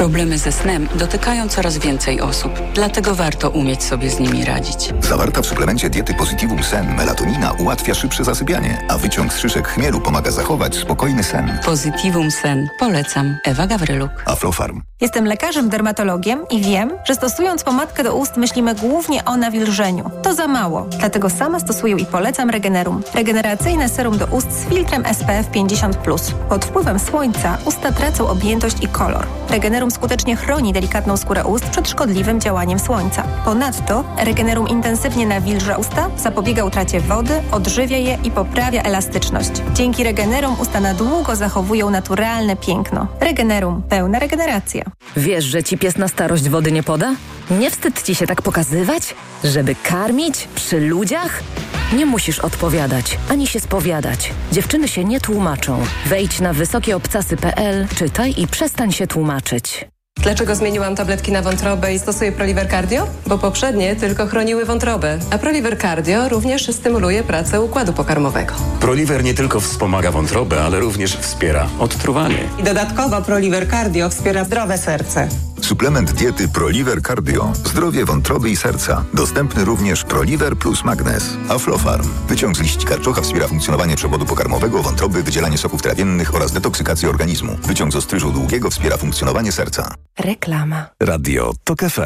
Problemy ze snem dotykają coraz więcej osób, dlatego warto umieć sobie z nimi radzić. Zawarta w suplemencie diety Positivum Sen melatonina ułatwia szybsze zasypianie, a wyciąg z szyszek chmielu pomaga zachować spokojny sen. Positivum Sen. Polecam. Ewa Gawryluk. Aflofarm. Jestem lekarzem dermatologiem i wiem, że stosując pomadkę do ust myślimy głównie o nawilżeniu. To za mało, dlatego sama stosuję i polecam Regenerum. Regeneracyjne serum do ust z filtrem SPF 50+. Pod wpływem słońca usta tracą objętość i kolor. Skutecznie chroni delikatną skórę ust przed szkodliwym działaniem słońca. Ponadto Regenerum intensywnie nawilża usta, zapobiega utracie wody, odżywia je i poprawia elastyczność. Dzięki Regenerum usta na długo zachowują naturalne piękno. Regenerum. Pełna regeneracja. Wiesz, że ci pies na starość wody nie poda? Nie wstyd ci się tak pokazywać? Żeby karmić? Przy ludziach? Nie musisz odpowiadać, ani się spowiadać. Dziewczyny się nie tłumaczą. Wejdź na wysokieobcasy.pl, czytaj i przestań się tłumaczyć. Dlaczego zmieniłam tabletki na wątrobę i stosuję Proliver Cardio? Bo poprzednie tylko chroniły wątrobę, a Proliver Cardio również stymuluje pracę układu pokarmowego. Proliver nie tylko wspomaga wątrobę, ale również wspiera odtruwanie. I dodatkowo Proliver Cardio wspiera zdrowe serce. Suplement diety ProLiver Cardio. Zdrowie wątroby i serca. Dostępny również ProLiver plus Magnes. Aflofarm. Wyciąg z liści karczocha wspiera funkcjonowanie przewodu pokarmowego, wątroby, wydzielanie soków trawiennych oraz detoksykację organizmu. Wyciąg z ostryżu długiego wspiera funkcjonowanie serca. Reklama. Radio TOK FM.